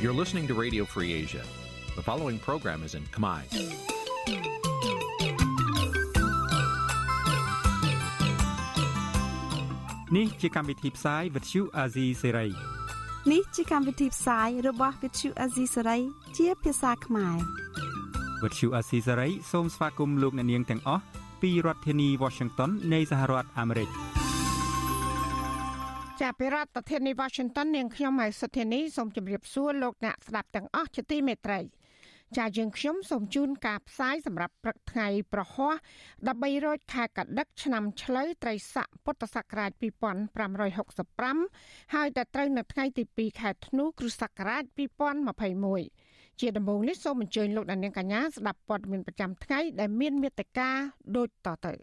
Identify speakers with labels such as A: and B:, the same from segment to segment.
A: You're listening to Radio Free Asia. The following program is in Khmer.
B: Nǐ chi càm bi tiệp xáy vệt chiu a zì sê
C: នេះជាកម្មវិធីផ្សាយរបស់ Vithu Azisari ជាភាសាខ្មែរ
B: វិទ្យុអាស៊ីសេរីសូមស្វាគមន៍លោកអ្នកនាងទាំងអស់ពីរដ្ឋធានី Washington នៃសហរដ្ឋអាមេរិក
D: ចាប់ពីរដ្ឋធានី Washington នាងខ្ញុំហៃសុធានីសូមជម្រាបសួរលោកអ្នកស្ដាប់ទាំងអស់ជាទីមេត្រីចាយើងខ្ញុំសូមជូនការផ្សាយសម្រាប់ព្រឹកថ្ងៃប្រហ័ស13រោចខែកដិកឆ្នាំឆ្លូវត្រីស័កពុទ្ធសករាជ2565ហើយដល់ត្រូវនៅថ្ងៃទី2ខែធ្នូគ្រិស្តសករាជ2021ជាដំបូងនេះសូមអញ្ជើញលោកដានៀងកញ្ញាស្ដាប់ព័ត៌មានប្រចាំថ្ងៃដែលមានមេត្តាដូចតទៅ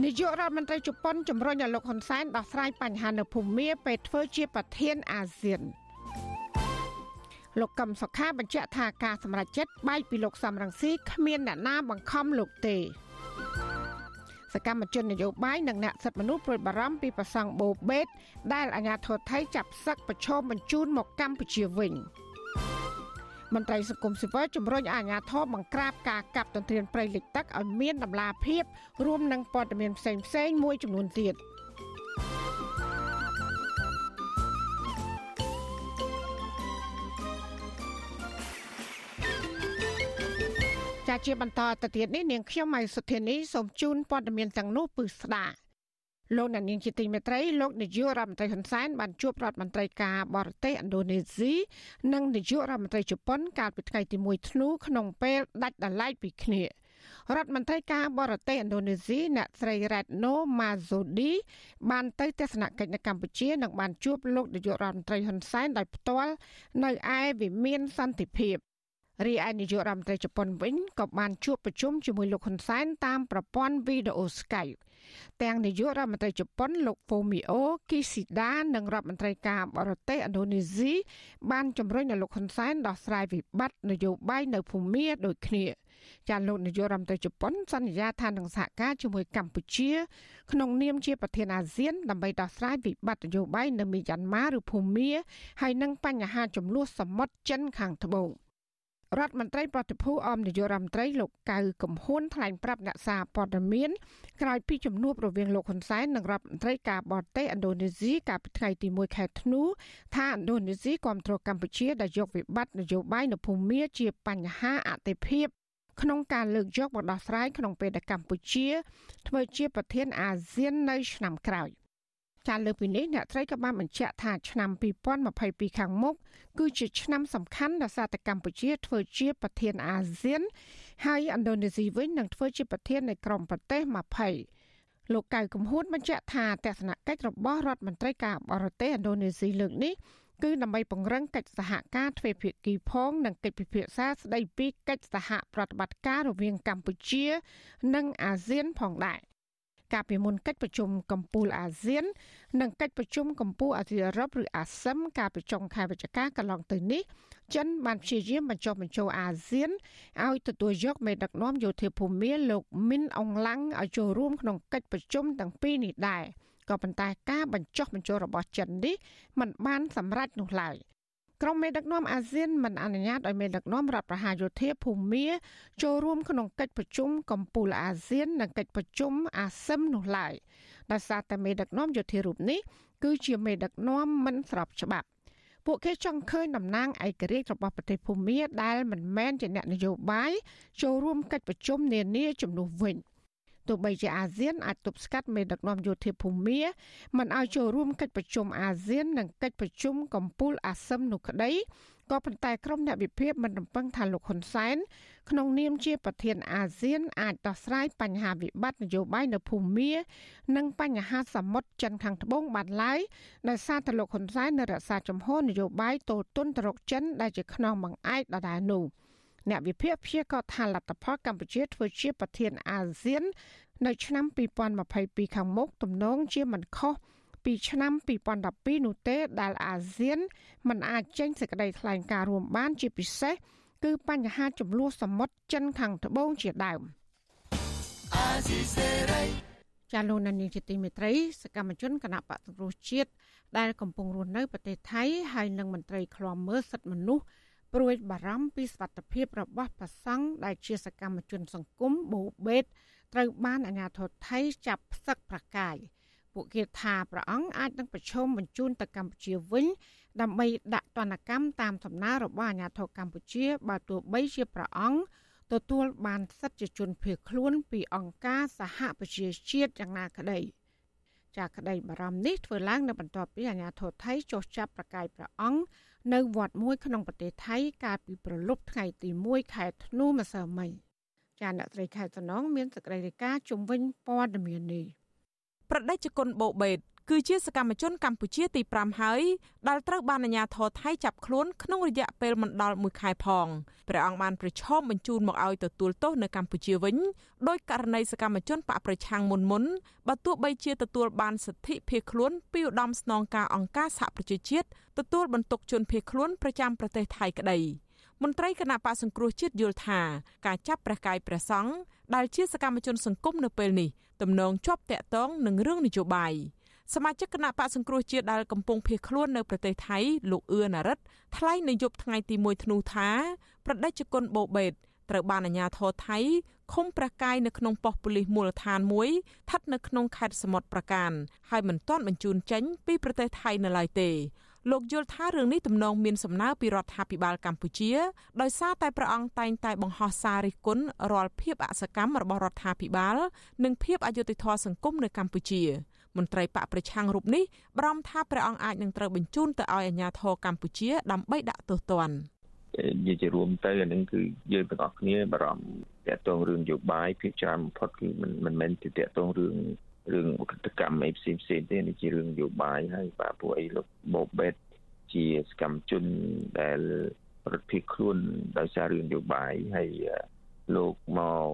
D: នាយករដ្ឋមន្ត្រីជប៉ុនជំរុញឲ្យលោកហ៊ុនសែនដោះស្រាយបញ្ហានៅភូមាពេលធ្វើជាប្រធានអាស៊ានលោកកឹមសុខាបញ្ជាក់ថាការសម្រេចចិត្តបែកពីលោកសំរងស៊ីគ្មានអ្នកណាបង្ខំលោកទេសកម្មជននយោបាយនិងអ្នកសិទ្ធិមនុស្សព្រួយបារម្ភពីប្រសង់បូបេតដែលអាញាធរថៃចាប់សឹកប្រឈមបញ្ជូនមកកម្ពុជាវិញ។ មន្ត្រីសង្គមស៊ីវិលជំរុញអាជ្ញាធរបង្ក្រាបការកាប់ទន្ទ្រានព្រៃលិចទឹកឲ្យមានដំណាភាពរួមនឹងព័ត៌មានផ្សេងផ្សេងមួយចំនួនទៀតចាជាបន្តទៅទៀតនេះនាងខ្ញុំម៉ៃសុធានីសូមជូនព័ត៌មានទាំងនោះពឺស្ដាប់ លោកអ្នកនាងជាទីមេត្រីលោកនាយករដ្ឋមន្ត្រីហ៊ុនសែនបានជួបរដ្ឋមន្ត្រីការបរទេសឥណ្ឌូនេស៊ីនិងនាយករដ្ឋមន្ត្រីជប៉ុនកាលពីថ្ងៃទី1ធ្នូក្នុងពេលដាច់ដライពីគ្នារដ្ឋមន្ត្រីការបរទេសឥណ្ឌូនេស៊ីអ្នកស្រី Retno Marsudi បានទៅទស្សនកិច្ចនៅកម្ពុជានិងបានជួបលោកនាយករដ្ឋមន្ត្រីហ៊ុនសែនដោយផ្ទាល់នៅឯវិមានសន្តិភាពរីឯនាយករដ្ឋមន្ត្រីជប៉ុនវិញក៏បានជួបប្រជុំជាមួយលោកហ៊ុនសែនតាមប្រព័ន្ធវីដេអូ Skype ទាំងនាយករដ្ឋមន្ត្រីជប៉ុនលោក Fumio Kishida និងរដ្ឋមន្ត្រីការបរទេសឥណ្ឌូនេស៊ីបានជំរុញឲ្យលោកហ៊ុនសែនដោះស្រាយវិបត្តិនយោបាយនៅភូមាដូចគ្នាចាលោកនាយករដ្ឋមន្ត្រីជប៉ុនសន្យាថានឹងសហការជាមួយកម្ពុជា ក្នុងនាមជាប្រធានអាស៊ានដើម្បីដោះស្រាយវិបត្តិនយោបាយនៅមីយ៉ាន់ម៉ាឬភូមាហើយនិងបញ្ហាចំនួនសមុទ្រចិនខាងត្បូង។ រដ្ឋមន្ត្រីប្រតិភូអមនាយករដ្ឋមន្ត្រីលោកកៅកំហួនថ្លែងប្រាប់អ្នកសារព័ត៌មានក្រោយពីជំនួបរវាងលោកហ៊ុនសែននិងរដ្ឋមន្ត្រីការបរទេសឥណ្ឌូនេស៊ីកាលពីថ្ងៃទី1ខែធ្នូថាឥណ្ឌូនេស៊ីគាំទ្រកម្ពុជាដែលយកវិបត្តិនយោបាយនៅភូមាជាបញ្ហាអតិភិបក្នុងការលើកយកមកដោះស្រាយក្នុងពេលដែលកម្ពុជាធ្វើជាប្រធានអាស៊ាននៅឆ្នាំក្រោយ ចាលើពីនេះអ្នកត្រីក៏បានបញ្ជាក់ថាឆ្នាំ2022ខាងមុខគឺជាឆ្នាំសំខាន់ដែលសារតែកម្ពុជាធ្វើជាប្រធានអាស៊ាន ហើយឥណ្ឌូនេស៊ីវិញនឹងធ្វើជាប្រធាននៃក្រុមប្រទេស20លោកកៅកំហួនបញ្ជាក់ថាទស្សនកិច្ចរបស់រដ្ឋមន្ត្រីការបរទេសឥណ្ឌូនេស៊ីលើកនេះគឺដើម្បីពង្រឹងកិច្ចសហការទ្វេភាគីផង និងកិច្ចពិភាក្សាស្ដីពីកិច្ចសហប្រតិបត្តិការរវាងកម្ពុជា និងអាស៊ានផងដែរ កាលពីមុនកិច្ចប្រជុំកម្ពុជាអាស៊ាន និងកិច្ចប្រជុំកម្ពុជាអាស៊ីអឺរ៉ុបឬអាស៊ឹមកាលពីចុងខែវិច្ឆិកាកន្លងទៅនេះចិនបានព្យាយាមបញ្ចុះបញ្ចូលអាស៊ានឲ្យទទួលយកមេដឹកនាំយោធាភូមិលោកមីនអងឡាំងឲ្យចូលរួមក្នុងកិច្ចប្រជុំទាំងពីរនេះដែរក៏ប៉ុន្តែការបញ្ចុះបញ្ចូលរបស់ចិននេះมันបានសម្រេចនោះឡើយ។ ក្រុមមេដឹកនាំអាស៊ានមិនអនុញ្ញាតឲ្យមេដឹកនាំរដ្ឋប្រហារយោធាភូមាចូលរួមក្នុងកិច្ចប្រជុំកំពូលអាស៊ាននិងកិច្ចប្រជុំអាស៊ឹមនោះឡើយដោយសារតែមេដឹកនាំយោធារូបនេះគឺជាមេដឹកនាំមិនស្របច្បាប់ពួកគេចង់ឃើញតំណាងឯករាជ្យរបស់ប្រទេសភូមាដែលមិនមែនជាអ្នកនយោបាយចូលរួមកិច្ចប្រជុំនានាជំនួសវិញ។ ទោះបីជាអាស៊ានអាចទប់ស្កាត់មេដឹកនាំយោធាភូមាមិនឲ្យចូលរួមកិច្ចប្រជុំអាស៊ាននិងកិច្ចប្រជុំកម្ពុជាអាស៊ឹមនោះក្តីក៏ប៉ុន្តែក្រុមអ្នកវិភាគមិនរំពឹងថាលោកហ៊ុនសែនក្នុងនាមជាប្រធានអាស៊ានអាចដោះស្រាយបញ្ហាវិបត្តិនយោបាយនៅភូមា និងបញ្ហាសមុទ្រចិនខាងត្បូងបានឡើយដោយសារតែលោកហ៊ុនសែននៅរក្សាជំហរនយោបាយទល់ទន់ទៅរកចិនដែលជាខ្នងបង្អែកដដែលនោះ។ អ្នកវិភាគព្យាករថាលទ្ធផលកម្ពុជាធ្វើជាប្រធានអាស៊ាន នៅឆ្នាំ2022ខាងមុខទំនងជាមិនខុសពីឆ្នាំ2012នោះទេដែលអាស៊ានមិនអាចចេញសេចក្តីថ្លែងការណ៍រួមបានជាពិសេសគឺបញ្ហាចំនួនសមុទ្រចិនខាងត្បូងជាដើមចាលោកនានីជាទីមេត្រីសកម្មជនគណៈបកសង្គ្រោះជាតិដែលកំពុងរស់នៅប្រទេសថៃហើយនិងមន្ត្រីឃ្លាំមើលសិទ្ធិមនុស្ស ព្រួយបារម្ភពីសុវត្ថិភាពរបស់ប្រសង់ដែលជាសកម្មជនសង្គមបូបេតត្រូវបានអាជ្ញាធរថៃចាប់ផ្សឹកប្រកាយពួកគេថាព្រះអង្គអាចនឹងប្រឈមបញ្ជូនទៅកម្ពុជាវិញដើម្បីដាក់ទណ្ឌកម្មតាមសំណើរបស់អាជ្ញាធរកម្ពុជាបើទោះបីជាព្រះអង្គទទួលបានសិទ្ធិជាជនភៀសខ្លួនពីអង្គការសហប្រជាជាតិយ៉ាងណាក្តីចាក្តីបារម្ភនេះធ្វើឡើងនៅបន្ទាប់ពីអាជ្ញាធរថៃចុះចាប់ប្រកាយព្រះអង្គ នៅវត្តមួយក្នុងប្រទេសថៃកាលពីប្រលប់ថ្ងៃទី1ខែធ្នូម្សិលមិញចាអ្នកស្រីខែសំណងមានសេចក្តីរាយការណ៍ជំវិញព័ត៌មាននេះ
E: ប្រដេជគុណបូបេត គឺជាសកម្មជនកម្ពុជាទី5ហើយដែលត្រូវបានអាជ្ញាធរថៃចាប់ខ្លួនក្នុងរយៈពេលមិនដល់1ខែផងព្រះអង្គបានប្រឈមបញ្ជូនមកឲ្យទទួលទោសនៅកម្ពុជាវិញដោយករណីសកម្មជនបកប្រឆាំងមុនមុនបើទោះបីជាទទួលបានសិទ្ធិភៀសខ្លួនពីឧត្តមស្នងការអង្គការសហប្រជាជាតិទទួលបន្ទុកជនភៀសខ្លួនប្រចាំប្រទេសថៃក្តីមន្ត្រីគណៈបកសង្គ្រោះជាតិយល់ថាការចាប់ព្រះកាយព្រះសង្ឃដែលជាសកម្មជនសង្គមនៅពេលនេះទំនងជាប់តាក់ទងនឹងរឿងនយោបាយ សមាជិកគណៈបកសង្គ្រោះជាតិដែលកំពុងភៀសខ្លួននៅប្រទេសថៃលោកអឿនរិទ្ធថ្លែងនៅយប់ថ្ងៃទី1ធ្នូថាប្រដេជគុណបូបេតត្រូវបានអាជ្ញាធរថៃឃុំប្រកាយនៅក្នុងប៉ុស្តិ៍ប៉ូលីសមូលដ្ឋានមួយស្ថិតនៅក្នុងខេត្តសមុទ្រប្រការហើយមិនទាន់បញ្ជូនចេញពីប្រទេសថៃនៅឡើយទេលោកយល់ថារឿងនេះទំនងមានសំណើពីរដ្ឋាភិបាលកម្ពុជាដោយសារតែព្រះអង្គតែងតែបង្ហោះសាររិះគន់រាល់ភាពអសកម្មរបស់រដ្ឋាភិបាល និងភាពអយុត្តិធម៌សង្គមនៅកម្ពុជា មន្ត្រីបកប្រឆាំងរូបនេះបារម្ភថាព្រះអង្គអាចនឹងត្រូវបញ្ជូនទៅឲ្យអាជ្ញាធរកម្ពុជាដើម្បីដាក់ទោសទណ្ឌ
F: និយាយជារួមទៅអានឹងគឺយើងទាំងអស់គ្នាបារម្ភតាក់ទងរឿងនយោបាយភាគច្រើនបំផុតគឺមិនមិនមែនទៅតាក់ទងរឿងរឿងអកតកម្មអីផ្សេងផ្សេងទេនេះជារឿងនយោបាយហើយបាទពួកអីលោកបូបេតជាសកម្មជនដែលប្រតិភិខ្លួនដោយសាររឿងនយោបាយហើយលោកមក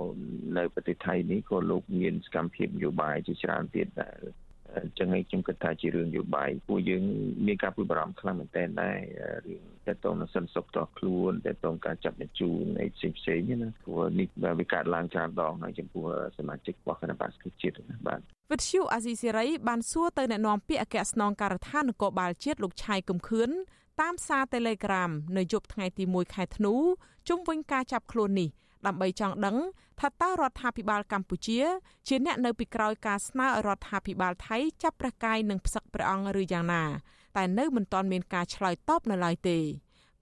F: នៅប្រទេសថៃនេះក៏លោកមានសកម្មភាពនយោបាយជាច្រើនទៀតដែល អញ្ចឹងឯងខ្ញុំគិតថាជារឿងនយោបាយពួកយើងមានការព្រួយបារម្ភខ្លាំងមែនទែនដែររឿងតើតើនឹងសិនសុខតខ្លួនតើតើការចាប់បញ្ជូនអីផ្សេងផ្សេងណាព្រោះនេះវាកើតឡើងច្រើនដងហើយចំពោះសមាជិករបស់គណៈបក្សជាតិណាបាទ
E: វិទ្យុអាស៊ីសេរីបានសួរទៅអ្នកនាំពាក្យអគ្គស្នងការដ្ឋាននគរបាលជាតិលោកឆៃកំខឿនតាមសារ Telegram នៅយប់ថ្ងៃទី1ខែធ្នូជុំវិញការចាប់ខ្លួននេះ ដើម្បីចង់ដឹងថាតើរដ្ឋាភិបាលកម្ពុជាជាអ្នកនៅពីក្រោយការស្នើឲ្យរដ្ឋាភិបាលថៃចាប់ព្រះកាយនិងផ្សឹកព្រះអង្គឬយ៉ាងណា តែនៅមិនទាន់មានការឆ្លើយតបនៅឡើយទេ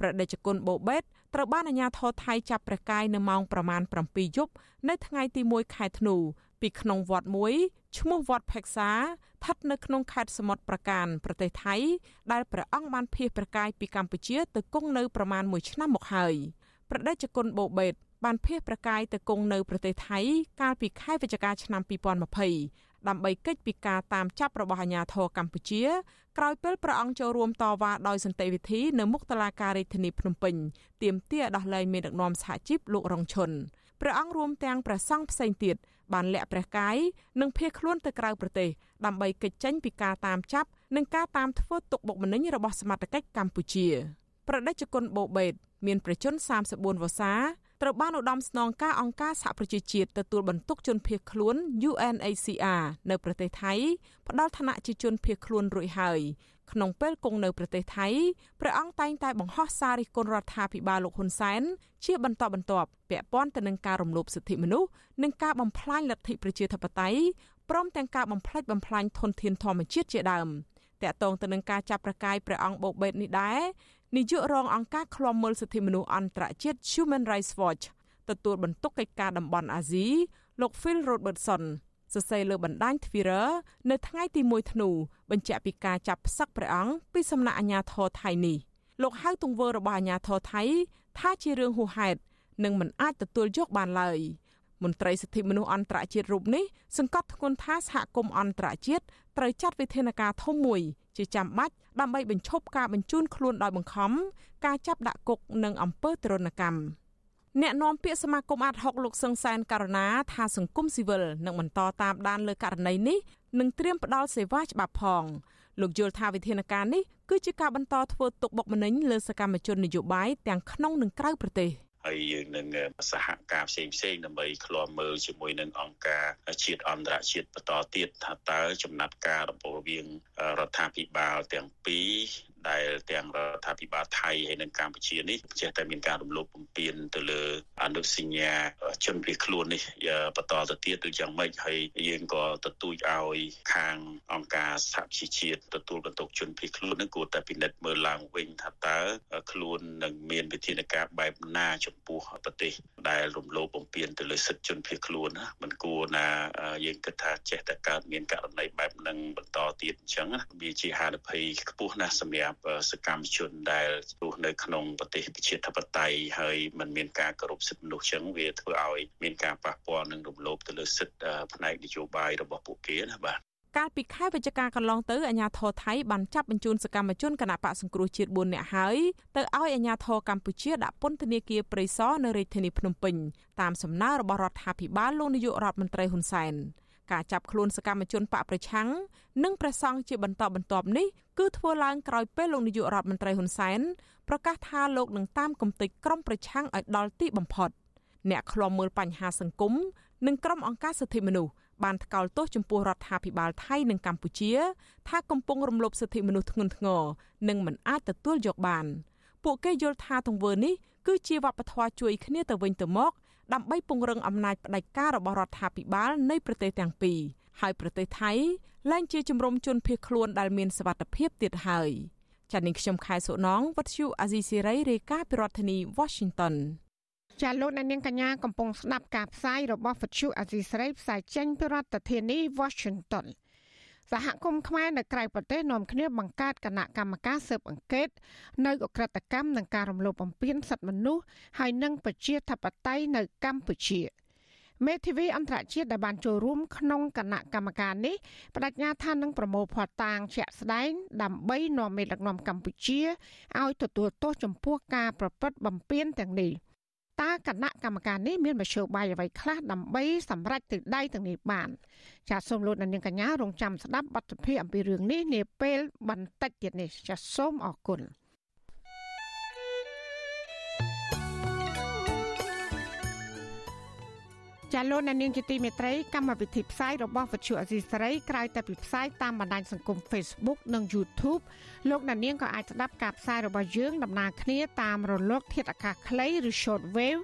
E: ប្រដេជគុណបូបេតត្រូវបានអាជ្ញាធរថៃចាប់ព្រះកាយនៅម៉ោងប្រមាណ7យប់នៅថ្ងៃទី1ខែធ្នូពីក្នុងវត្តមួយឈ្មោះវត្តផេកសាស្ថិតនៅក្នុងខេត្តសមុទ្រប្រការប្រទេសថៃ ដែលព្រះអង្គបានភៀសព្រះកាយពីកម្ពុជាទៅគង់នៅប្រមាណ1ឆ្នាំមកហើយប្រដេជគុណបូបេត បានភៀសប្រកាយទៅគង់នៅប្រទេសថៃ កាលពីខែវិច្ឆិកាឆ្នាំ2020ដើម្បីកិច្ចពីការតាមចាប់របស់អាជ្ញាធរកម្ពុជាក្រោយពេលព្រះអង្គចូលរួមតវ៉ាដោយសន្តិវិធីនៅមុខតុលាការរាជធានីភ្នំពេញទាមទារដោះលែងមេដឹកនាំសហជីពលោករងឈុនព្រះអង្គរួមទាំងព្រះសង្ឃផ្សេងទៀតបានលាក់ព្រះកាយនិងភៀសខ្លួនទៅក្រៅប្រទេសដើម្បីកិច្ចចេញពីការតាមចាប់និងការតាមធ្វើទុកបុកម្នេញរបស់សមត្ថកិច្ចកម្ពុជាប្រដេជគុណបូបេតមានប្រជជន34វស្សា ត្រូវបានឧត្តមស្នងការអង្គការសហប្រជាជាតិទទួលបន្ទុកជនភៀសខ្លួន UNHCR នៅប្រទេសថៃផ្ដល់ឋានៈជាជនភៀសខ្លួនរួចហើយក្នុងពេលគង់នៅប្រទេសថៃព្រះអង្គតែងតែបង្ហោះសាររិះគន់រដ្ឋាភិបាលលោកហ៊ុនសែនជាបន្តបន្ទាប់ពាក់ព័ន្ធទៅនឹងការរំលោភសិទ្ធិមនុស្សនិងការបំផ្លាញលទ្ធិប្រជាធិបតេយ្យព្រមទាំងការបំផ្លិចបំផ្លាញធនធានធម្មជាតិជាដើមតាក់ទងទៅនឹងការចាប់ប្រកាយព្រះអង្គបូបេតនេះដែរ នាយករងអង្គការឃ្លាំមើលសិទ្ធិមនុស្សអន្តរជាតិ Human Rights Watch ទទួលបន្ទុកកិច្ចការតំបន់អាស៊ីលោក Phil Robertson សរសេរលើបណ្ដាញ Twitter នៅថ្ងៃទី1ធ្នូបញ្ជាក់ពីការចាប់ផ្សឹកព្រះអង្គពីសំណាក់អាជ្ញាធរថៃនេះលោកហៅទង្វើរបស់អាជ្ញាធរថៃថាជារឿងហួសហេតុនិងមិនអាចទទួលយកបានឡើយ មន្ត្រីសិទ្ធិមនុស្សអន្តរជាតិរូបនេះសង្កត់ធ្ងន់ថាសហគមន៍អន្តរជាតិត្រូវចាត់វិធានការធំមួយជាចាំបាច់ដើម្បីបញ្ឈប់ការបញ្ជូនខ្លួនដោយបង្ខំការចាប់ដាក់គុកនិងអំពើទរណកម្មអ្នកនាំពាក្យសមាគមអាត់ហុកលោកសឹងសែនករណាថាសង្គមស៊ីវិលនឹងបន្តតាមដានលើករណីនេះនិងត្រៀមផ្ដល់សេវាច្បាប់ផងលោកយល់ថាវិធានការនេះគឺជាការបន្តធ្វើទុកបុកម្នេញលើសកម្មជននយោបាយទាំងក្នុងនិងក្រៅប្រទេស
G: ហើយយើងនឹងសហការផ្សេងផ្សេងដើម្បីឃ្លាំមើលជាមួយនឹងអង្គការជាតិអន្តរជាតិបន្តទៀតថាតើចំណាត់ការរបស់វាងរដ្ឋាភិបាលទាំងពីរ ដែលទាំងរដ្ឋាភិបាលថៃហើយនិងកម្ពុជានេះចេះតែមានការរំលោភបំពានទៅលើអនុសញ្ញាជនភៀសខ្លួននេះបន្តទៅទៀតឬយ៉ាងម៉េចហើយយើងក៏ទទូចឲ្យខាងអង្គការសហជីវជាតិទទួលបន្ទុកជនភៀសខ្លួននឹងគួរតែពិនិត្យមើលឡើងវិញថាតើខ្លួននឹងមានវិធានការបែបណាចំពោះប្រទេសដែលរំលោភបំពានទៅលើសិទ្ធិជនភៀសខ្លួនណាមិនគួរណាយើងគិតថាចេះតែកើតមានករណីបែបហ្នឹងបន្តទៀតអញ្ចឹងវាជាហានិភ័យខ្ពស់ណាស់សម្រាប់សកម្មជនដែលរស់នៅក្នុងប្រទេសប្រជាធិបតេយ្យហើយมันមានការគោរពសិទ្ធិមនុស្សចឹងវាធ្វើឲ្យមានការប៉ះពាល់នឹងរំលោភទៅលើសិទ្ធិផ្នែកនយោបាយរបស់ពួកគេណាបាទ
E: កាលពីខែវិច្ឆិកាកន្លងទៅអាជ្ញាធរថៃបានចាប់បញ្ជូនសកម្មជនគណបកសង្គ្រោះជាតិ4នាក់ហើយទៅឲ្យអាជ្ញាធរកម្ពុជាដាក់ពន្ធនាគារព្រៃសរនៅរាជធានីភ្នំពេញតាមសំណើរបស់រដ្ឋាភិបាលលោកនាយករដ្ឋមន្ត្រីហ៊ុនសែន ការចាប់ខ្លួនសកម្មជនបកប្រឆាំងនិងប្រសង់ជាបន្តបន្ទាប់នេះគឺធ្វើឡើងក្រោយពេលលោកនាយករដ្ឋមន្ត្រីហ៊ុនសែនប្រកាសថាលោកនឹងតាមគំតិចក្រុមប្រឆាំងឲ្យដល់ទីបំផុតអ្នកឃ្លាំមើលបញ្ហាសង្គមនិងក្រុមអង្គការសិទ្ធិមនុស្សបានថ្កោលទោសចំពោះរដ្ឋាភិបាលថៃនិងកម្ពុជា ថាកំពុងរំលោភសិទ្ធិមនុស្សធ្ងន់ធ្ងរនិងមិនអាចទទួលយកបាន ពួកគេយល់ថាទង្វើនេះគឺជាវប្បធម៌ជួយគ្នាទៅវិញទៅមក ដើម្បីពង្រឹងអំណាចផ្ដាច់ការរបស់រដ្ឋាភិបាលនៃប្រទេសទាំងពីរហើយប្រទេសថៃឡើងជាជំរំជនភៀសខ្លួនដែលមានសវត្ថភាពទៀតហើយចា៎នាងខ្ញុំខែសុណងវັດឈូអាស៊ីសេរីរាយការណ៍ពីរដ្ឋធានី Washington
D: ចាលោកអ្នកនាងកញ្ញាកំពុងស្ដាប់ការផ្សាយរបស់វិទ្យុអាស៊ីសេរីផ្សាយចេញពីរដ្ឋធានី Washington សហគមន៍ខ្មែរនៅក្រៅប្រទេសនាំគ្នាបង្កើតគណៈកម្មការស៊ើបអង្កេតនៅអក្រិតកម្មនិងការរំលោភបំពានសិទ្ធិមនុស្សហើយនិងប្រជាធិបតេយ្យនៅកម្ពុជាមេធាវីអន្តរជាតិដែលបានចូលរួមក្នុងគណៈកម្មការនេះបដិញ្ញាថានឹងប្រមូលភស្តុតាងជាក់ស្ដែងដើម្បីនាំមេដឹកនាំកម្ពុជាឲ្យទទួលទោសចំពោះការប្រព្រឹត្តបំពានទាំងនេះ។ តើគណៈកម្មការនេះមានមធ្យោបាយអ្វីខ្លះដើម្បីសម្រេចទិដៅទាំងនេះបាន ចាសសូមលោកនាងកញ្ញារងចាំស្ដាប់បទសភាអំពីរឿងនេះនាពេលបន្តិចទៀតនេះចាសសូមអរគុណ ចាលោកអ្នកនាងជាទីមេត្រីកម្មវិធីផ្សាយរបស់វិទ្យុអេស៊ីសរ៉ៃក្រៅតែពីផ្សាយតាមបណ្ដាញសង្គម Facebook និង YouTube លោកអ្នកនាងក៏អាចស្ដាប់ការផ្សាយរបស់យើងដំណើរគ្នាតាមរលក ធាតុអាកាសខ្លីឬ Shortwave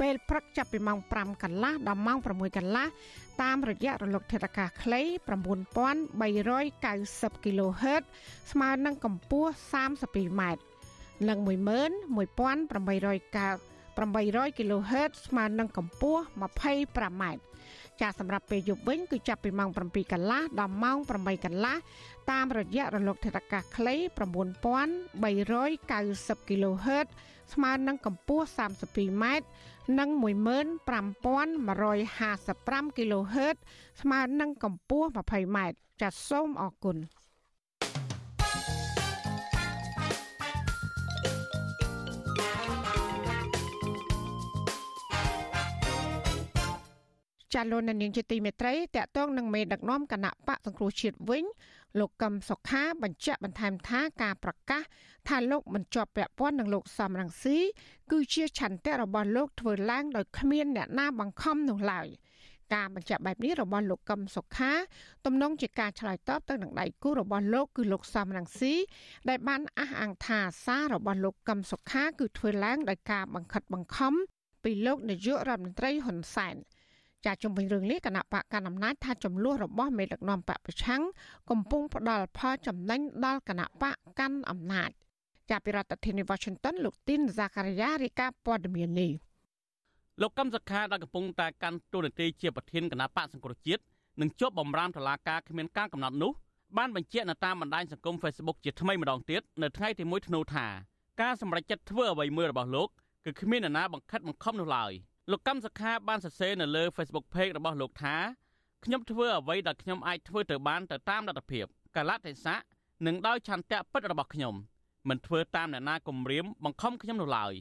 D: ពេលព្រឹកចាប់ពីម៉ោង5កន្លះដល់ម៉ោង6កន្លះតាមរយៈរលកធាតុអាកាសខ្លី9390 kHz ស្មើនឹងកម្ពស់ 32m និង11890 800 kHz ស្មើនឹងកម្ពស់ 25m ចាសសម្រាប់ពេលយប់វិញគឺចាប់ពីម៉ោង7កន្លះដល់ម៉ោង8កន្លះតាមរយៈរលកធាតុអាកាសខ្លី9390 kHz ស្មើនឹងកម្ពស់ 32m និង15155 kHz ស្មើនឹងកម្ពស់ 20m ចាសសូមអរគុណ ចាលោកនាងជាទីមេត្រីតកតងនឹងមេដឹកនាំគណៈបកសង្គ្រោះជាតិវិញលោកកឹមសុខាបញ្ជាក់បន្ថែមថាការប្រកាសថាលោកមិនជាប់ពាក់ព័ន្ធនឹងលោកសំរងស៊ីគឺជាឆន្ទៈរបស់លោកធ្វើឡើងដោយគ្មានអ្នកណាបង្ខំនោះឡើយការបញ្ជាក់បែបនេះរបស់លោកកឹមសុខាទំនងជាការឆ្លើយតបទៅនឹងដៃគូរបស់លោកគឺលោកសំរងស៊ីដែលបានអះអាងថាសាររបស់លោកកឹមសុខាគឺធ្វើឡើងដោយការបង្ខិតបង្ខំពីលោកនាយករដ្ឋមន្ត្រីហ៊ុនសែន។ ចាជំវិញរឿងនេះគណៈបកកណ្ដាលអំណាចថាចំនួនរបស់មេដឹកនាំបកប្រឆាំងកំពុងផ្ដល់ផលចំណេញដល់គណៈបកកាន់អំណាចចាប់ពីរដ្ឋធានី Washington លោកទីនហ្សាការីយ៉ារាយការណ៍ព័ត៌មាននេះ
H: លោកកឹមសុខាដែលកំពុងតែកាន់តួនាទីជាប្រធានគណៈបកសង្គ្រោះជាតិនឹងជាប់បំរាមតុលាការគ្មានការកំណត់នោះបានបញ្ជាក់នៅតាមបណ្ដាញសង្គម Facebook ជាថ្មីម្ដងទៀតនៅថ្ងៃទី1ធ្នូថាការសម្រេចចិត្តធ្វើអ្វីមួយរបស់លោកគឺគ្មាននរណាបង្ខិតបង្ខំនោះឡើយ។ លោកកម្មសខាបានសរសេរនៅលើ Facebook Page របស់លោកថាខ្ញុំធ្វើអ្វីដែលខ្ញុំអាចធ្វើទៅបានទៅតាមលទ្ធភាពកលៈទេសៈនិងដោយឆន្ទៈពិតរបស់ខ្ញុំមិនធ្វើតាមអ្នកណាគំរាមបង្ខំខ្ញុំនោះឡើយ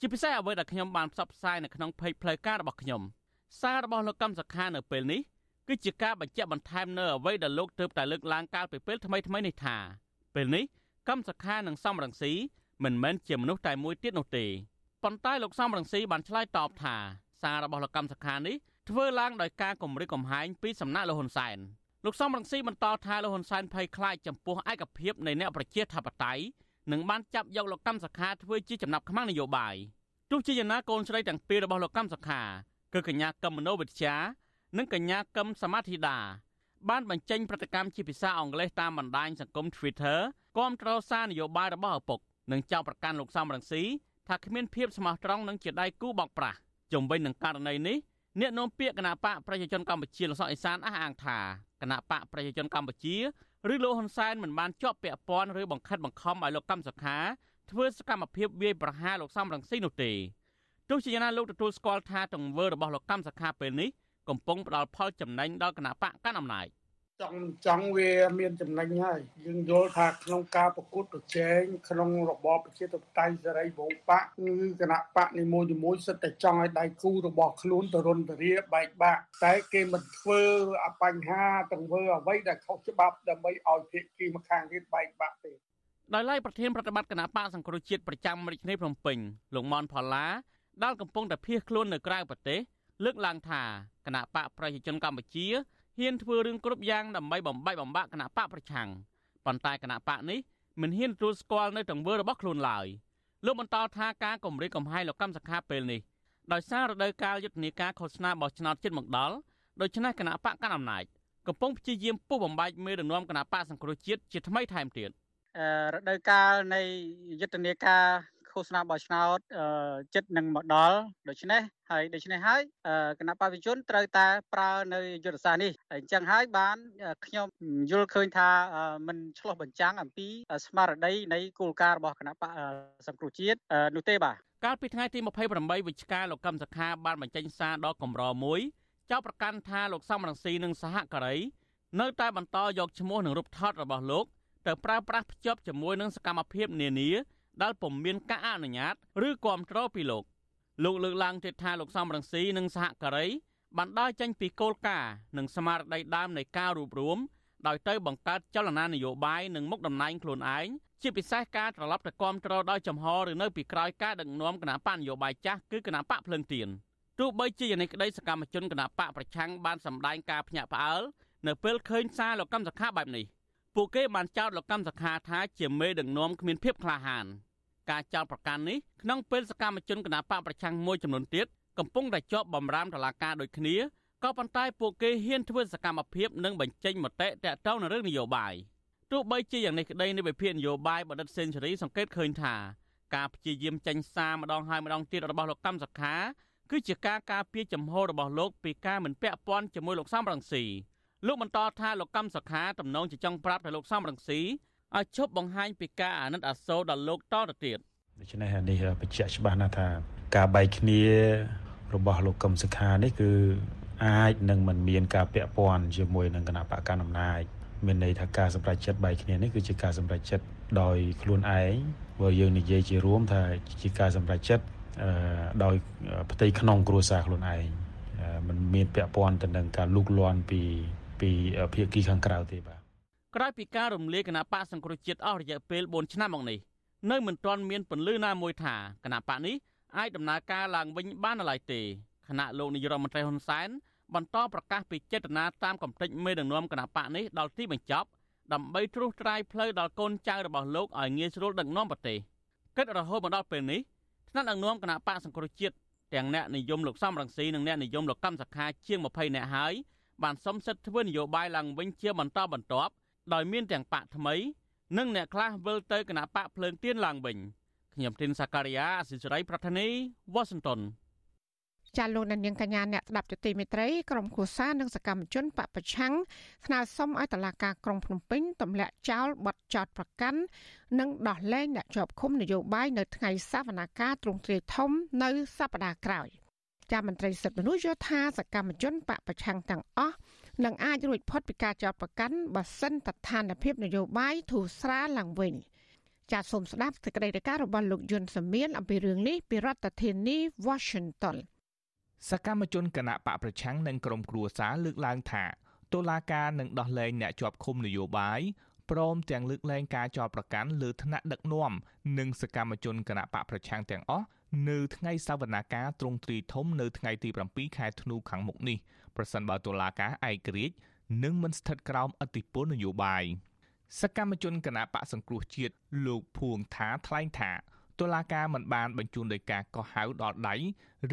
H: ជាពិសេសអ្វីដែលខ្ញុំបានផ្សព្វផ្សាយនៅក្នុង Page ផ្លូវការរបស់ខ្ញុំសាររបស់លោកកម្មសខានៅពេលនេះគឺជាការបញ្ជាក់បន្ថែមនៅអ្វីដែលលោកទើបតែលើកឡើងកាលពីពេលថ្មីថ្មីនេះថាពេលនេះកម្មសខានិងសំរងស៊ីមិនមែនជាមនុស្សតែមួយទៀតនោះទេ ប៉ុន្តែលោកសំរងស៊ីបានឆ្លើយតបថាសាររបស់លោកកម្មសខានេះធ្វើឡើងដោយការគម្រិតកំហែងពីសំណាក់លោកហ៊ុនសែនលោកសំរងស៊ីបន្តថាលោកហ៊ុនសែនភ័យខ្លាចចំពោះឯកភាពនៃអ្នកប្រជាធិបតេយ្យនិងបានចាប់យកលោកកម្មសខាធ្វើជាចំណាប់ខ្មាំងនយោបាយទោះជាយ៉ាងណាកូនស្រីទាំងពីររបស់លោកកម្មសខាគឺកញ្ញាកឹមមនោវិជ្ជានិងកញ្ញាកឹមសមាធិដាបានបញ្ចេញប្រតិកម្មជាភាសាអង់គ្លេសតាមបណ្ដាញសង្គម Twitter គាំទ្រសារនយោបាយរបស់ឪពុកនិងចោទប្រកាន់លោកសំរងស៊ី ថាគ្មានភាពស្មោះត្រង់និងជាដៃគូបោកប្រាស់ជំវិញនឹងករណីនេះអ្នកនាំពាក្យគណៈបកប្រជាជនកម្ពុជាលោកសុកអេសានអះអាងថាគណៈបកប្រជាជនកម្ពុជាឬលោកហ៊ុនសែនមិនបានជាប់ពាក់ព័ន្ធឬបង្ខិតបង្ខំឲ្យលោកកម្មសខាធ្វើសកម្មភាពវាយប្រហារលោកសំរងស៊ីនោះទេទោះជាយ៉ាងណាលោកទទួលស្គាល់ថាទង្វើរបស់លោកកម្មសខាពេលនេះកំពុងផ្ដល់ផលចំណេញដល់គណៈបកកាន់អំណាច
I: ចង់ចង់វាមានចំណេញហើយយើងយល់ថាក្នុងការប្រកួតប្រជែងក្នុងរបបប្រជាធិបតេយ្យសេរីវង្សបកគឺគណៈបកនីមួយៗសិតតែចង់ឲ្យដៃគូរបស់ខ្លួនទៅរុនទៅរាបែកបាក់តែគេមិនធ្វើអបញ្ហាទង្វើអ្វីដែលខុសច្បាប់ដើម្បីឲ្យភាគីម្ខាងទៀតបែកបាក់ទេ
H: ដោយឡែកប្រធានប្រតិបត្តិគណៈបកសង្គ្រោះជាតិប្រចាំរាជធានីភ្នំពេញលោកមនផល្លាដែលកំពុងតែភៀសខ្លួននៅក្រៅប្រទេសលើកឡើងថាគណៈបកប្រជាជនកម្ពុជា ហ៊ានធ្វើរឿងគ្រប់យ៉ាងដើម្បីបំបែកបំបាក់គណៈបកប្រឆាំងប៉ុន្តែគណៈបកនេះមិនហ៊ានទទួលស្គាល់នៅទង្វើរបស់ខ្លួនឡើយលោកបន្តថាការគម្រិតកំហែងលោកកម្មសខាពេលនេះដោយសាររដូវកាលយុទ្ធនាការឃោសនាបោះឆ្នោតជាតិមកដល់ដូច្នេះគណៈបកកាន់អំណាចកំពុងព្យាយាមពុះបំបែកមេដឹកនាំគណៈបកសង្គ្រោះជាតិជាថ្មីថែមទៀត
J: រដូវកាលនៃយុទ្ធនាការ ឃោសនាបោះឆ្នោតចិត្តនឹងមកដល់ដូច្នេះហើយដូច្នេះហើយគណៈបព្វជិជនត្រូវតែប្រើនៅយុទ្ធសាស្ត្រនេះអញ្ចឹងហើយបានខ្ញុំយល់ឃើញថាมันឆ្លោះបញ្ចាំងអំពីស្មារតីនៃគោលការណ៍របស់គណៈបកសង្គ្រោះជាតិនោះទេបាទ
H: កាលពីថ្ងៃទី28វិច្ឆិកាលោកកឹមសុខាបានបញ្ចេញសារដ៏កម្រមួយចោទប្រកាន់ថាលោកសំរងស៊ីនិងសហការីនៅតែបន្តយកឈ្មោះនិងរូបថតរបស់លោកទៅប្រើប្រាស់ភ្ជាប់ជាមួយនឹងសកម្មភាពនានា ដែលពុំមានការអនុញ្ញាតឬគាំទ្រពីលោកលោកលើកឡើងទៀតថាលោកសំរងស៊ីនិងសហការីបានដើរចេញពីគោលការណ៍និងស្មារតីដើមនៃការរួបរวมដោយទៅបង្កើតចលនានយោបាយនិងមុខតំណែងខ្លួនឯងជាពិសេសការត្រឡប់ទៅគាំទ្រដោយចំហឬនៅពីក្រោយការដឹកនាំគណៈបកនយោបាយចាស់គឺគណៈបកភ្លឹងទៀនទោះបីជាយ៉ាងនេះក្តីសកម្មជនគណៈបកប្រឆាំងបានសម្ដែងការភ្ញាក់ផ្អើលនៅពេលឃើញសារលោកកម្មសខាបែបនេះពួកគេបានចោទលោកកម្មសខាថាជាមេដឹកនាំគ្មានភាពក្លាហាន ការចោទប្រកាន់នេះក្នុងពេលសកម្មជនគណបកប្រឆាំងមួយចំនួនទៀតកំពុងតែជាប់បំរាមតុលាការដូចគ្នាក៏ប៉ុន្តែពួកគេហ៊ានធ្វើសកម្មភាពនិងបញ្ចេញមតិតាក់ទងនឹងរឿងនយោបាយទោះបីជាយ៉ាងនេះក្តីនៃវិភាគនយោបាយបណ្ឌិតសេនស៊ូរីសង្កេតឃើញថាការព្យាយាមចេញសារម្ដងហើយម្ដងទៀតរបស់លោកកម្មសខាគឺជាការការពារចំហរបស់លោកពីការមិនពាក់ព័ន្ធជាមួយលោកសំរងស៊ីលោកបន្តថាលោកកម្មសខាទំនងជាចង់ប្រាប់ទៅលោកសំរងស៊ី ឲ្យឈប់បង្ហាញពីការអាណិតអាសូរដល់លោកតទៅទៀត
K: ដូច្នេះនេះបញ្ជាក់ច្បាស់ណាស់ថាការបែកគ្នារបស់លោកកឹមសុខានេះគឺអាចនឹងមិនមានការពាក់ព័ន្ធជាមួយនឹងគណៈបកកណ្ដាលអំណាចមានន័យថាការសម្រេចចិត្តបែកគ្នានេះគឺជាការសម្រេចចិត្តដោយខ្លួនឯងបើយើងនិយាយជារួមថាជាការសម្រេចចិត្តដោយផ្ទៃក្នុងគ្រួសារខ្លួនឯងมันមានពាក់ព័ន្ធទៅនឹងការលូកលាន់ពីពីភាគីខាងក្រៅទេបាទ
H: ក្រោយពីការរំលាយគណៈបកសង្គ្រោះជាតិអស់រយៈពេល4ឆ្នាំមកនេះនៅមិនទាន់មានពន្លឺណាមួយថាគណៈបកនេះអាចដំណើរការឡើងវិញបានឡើយទេគណៈលោកនាយរដ្ឋមន្ត្រីហ៊ុនសែនបន្តប្រកាសពីចេតនាតាមកំតិចមេដឹកនាំគណៈបកនេះដល់ទីបញ្ចប់ដើម្បីត្រួសត្រាយផ្លូវដល់កូនចៅរបស់លោកឲ្យងាយស្រួលដឹកនាំប្រទេសគិតរហូតមកដល់ពេលនេះថ្នាក់ដឹកនាំគណៈបកសង្គ្រោះជាតិទាំងអ្នកនិយមលោកសំរងស៊ីនិងអ្នកនិយមលោកកម្មសខាជាង20នាក់ហើយបានសុំសិទ្ធិធ្វើនយោបាយឡើងវិញជាបន្តបន្ទាប់ ដោយមានទាំងបកថ្មី និងអ្នកខ្លះវិលទៅគណៈបកភ្លើងទៀនឡើងវិញខ្ញុំទីនសាការីយ៉ាអសិរ័យប្រធានីវ៉ាស៊ីនតោន
D: ចាលោកនាងកញ្ញាអ្នកស្ដាប់ទទីមេត្រីក្រុមគូសានិងសកម្មជនបពប្រឆាំងស្នើសុំឲ្យតុលាការក្រុងភ្នំពេញទម្លាក់ចោលបទចោតប្រកាន់និងដោះលែងអ្នកជាប់ឃុំនយោបាយនៅថ្ងៃសវនកម្មទ្រង់ទ្រាយធំនៅសប្តាហ៍ក្រោយចាមន្ត្រីសិទ្ធិមនុស្សយល់ថាសកម្មជនបពប្រឆាំងទាំងអស់ នឹងអាចរួចផុតពីការចោទប្រកាន់បើសិនស្ថានភាពនយោបាយធូរស្រាលឡើងវិញចាសសូមស្ដាប់សេចក្តីរាយការណ៍របស់លោកយុនសមៀនអំពីរឿងនេះពីរដ្ឋធានី Washington
L: សកម្មជនគណៈបកប្រឆាំងនិងក្រុមគ្រួសារលើកឡើងថាតុលាការនឹងដោះលែងអ្នកជាប់ឃុំនយោបាយព្រមទាំងលើកលែងការចោទប្រកាន់លើថ្នាក់ដឹកនាំនិងសកម្មជនគណៈបកប្រឆាំងទាំងអស់ នៅថ្ងៃសវនាការទ្រង់ទ្រីធំនៅថ្ងៃទី7ខែធ្នូខាងមុខនេះប្រសិនបើតុលាការឯករាជ្យនឹងមិនស្ថិតក្រោមអធិបុលនយោបាយសកម្មជនគណៈបកសង្គ្រោះជាតិលោកភួងថាថ្លែងថាតុលាការមិនបានបញ្ជូនដោយការកោះហៅដល់ដៃ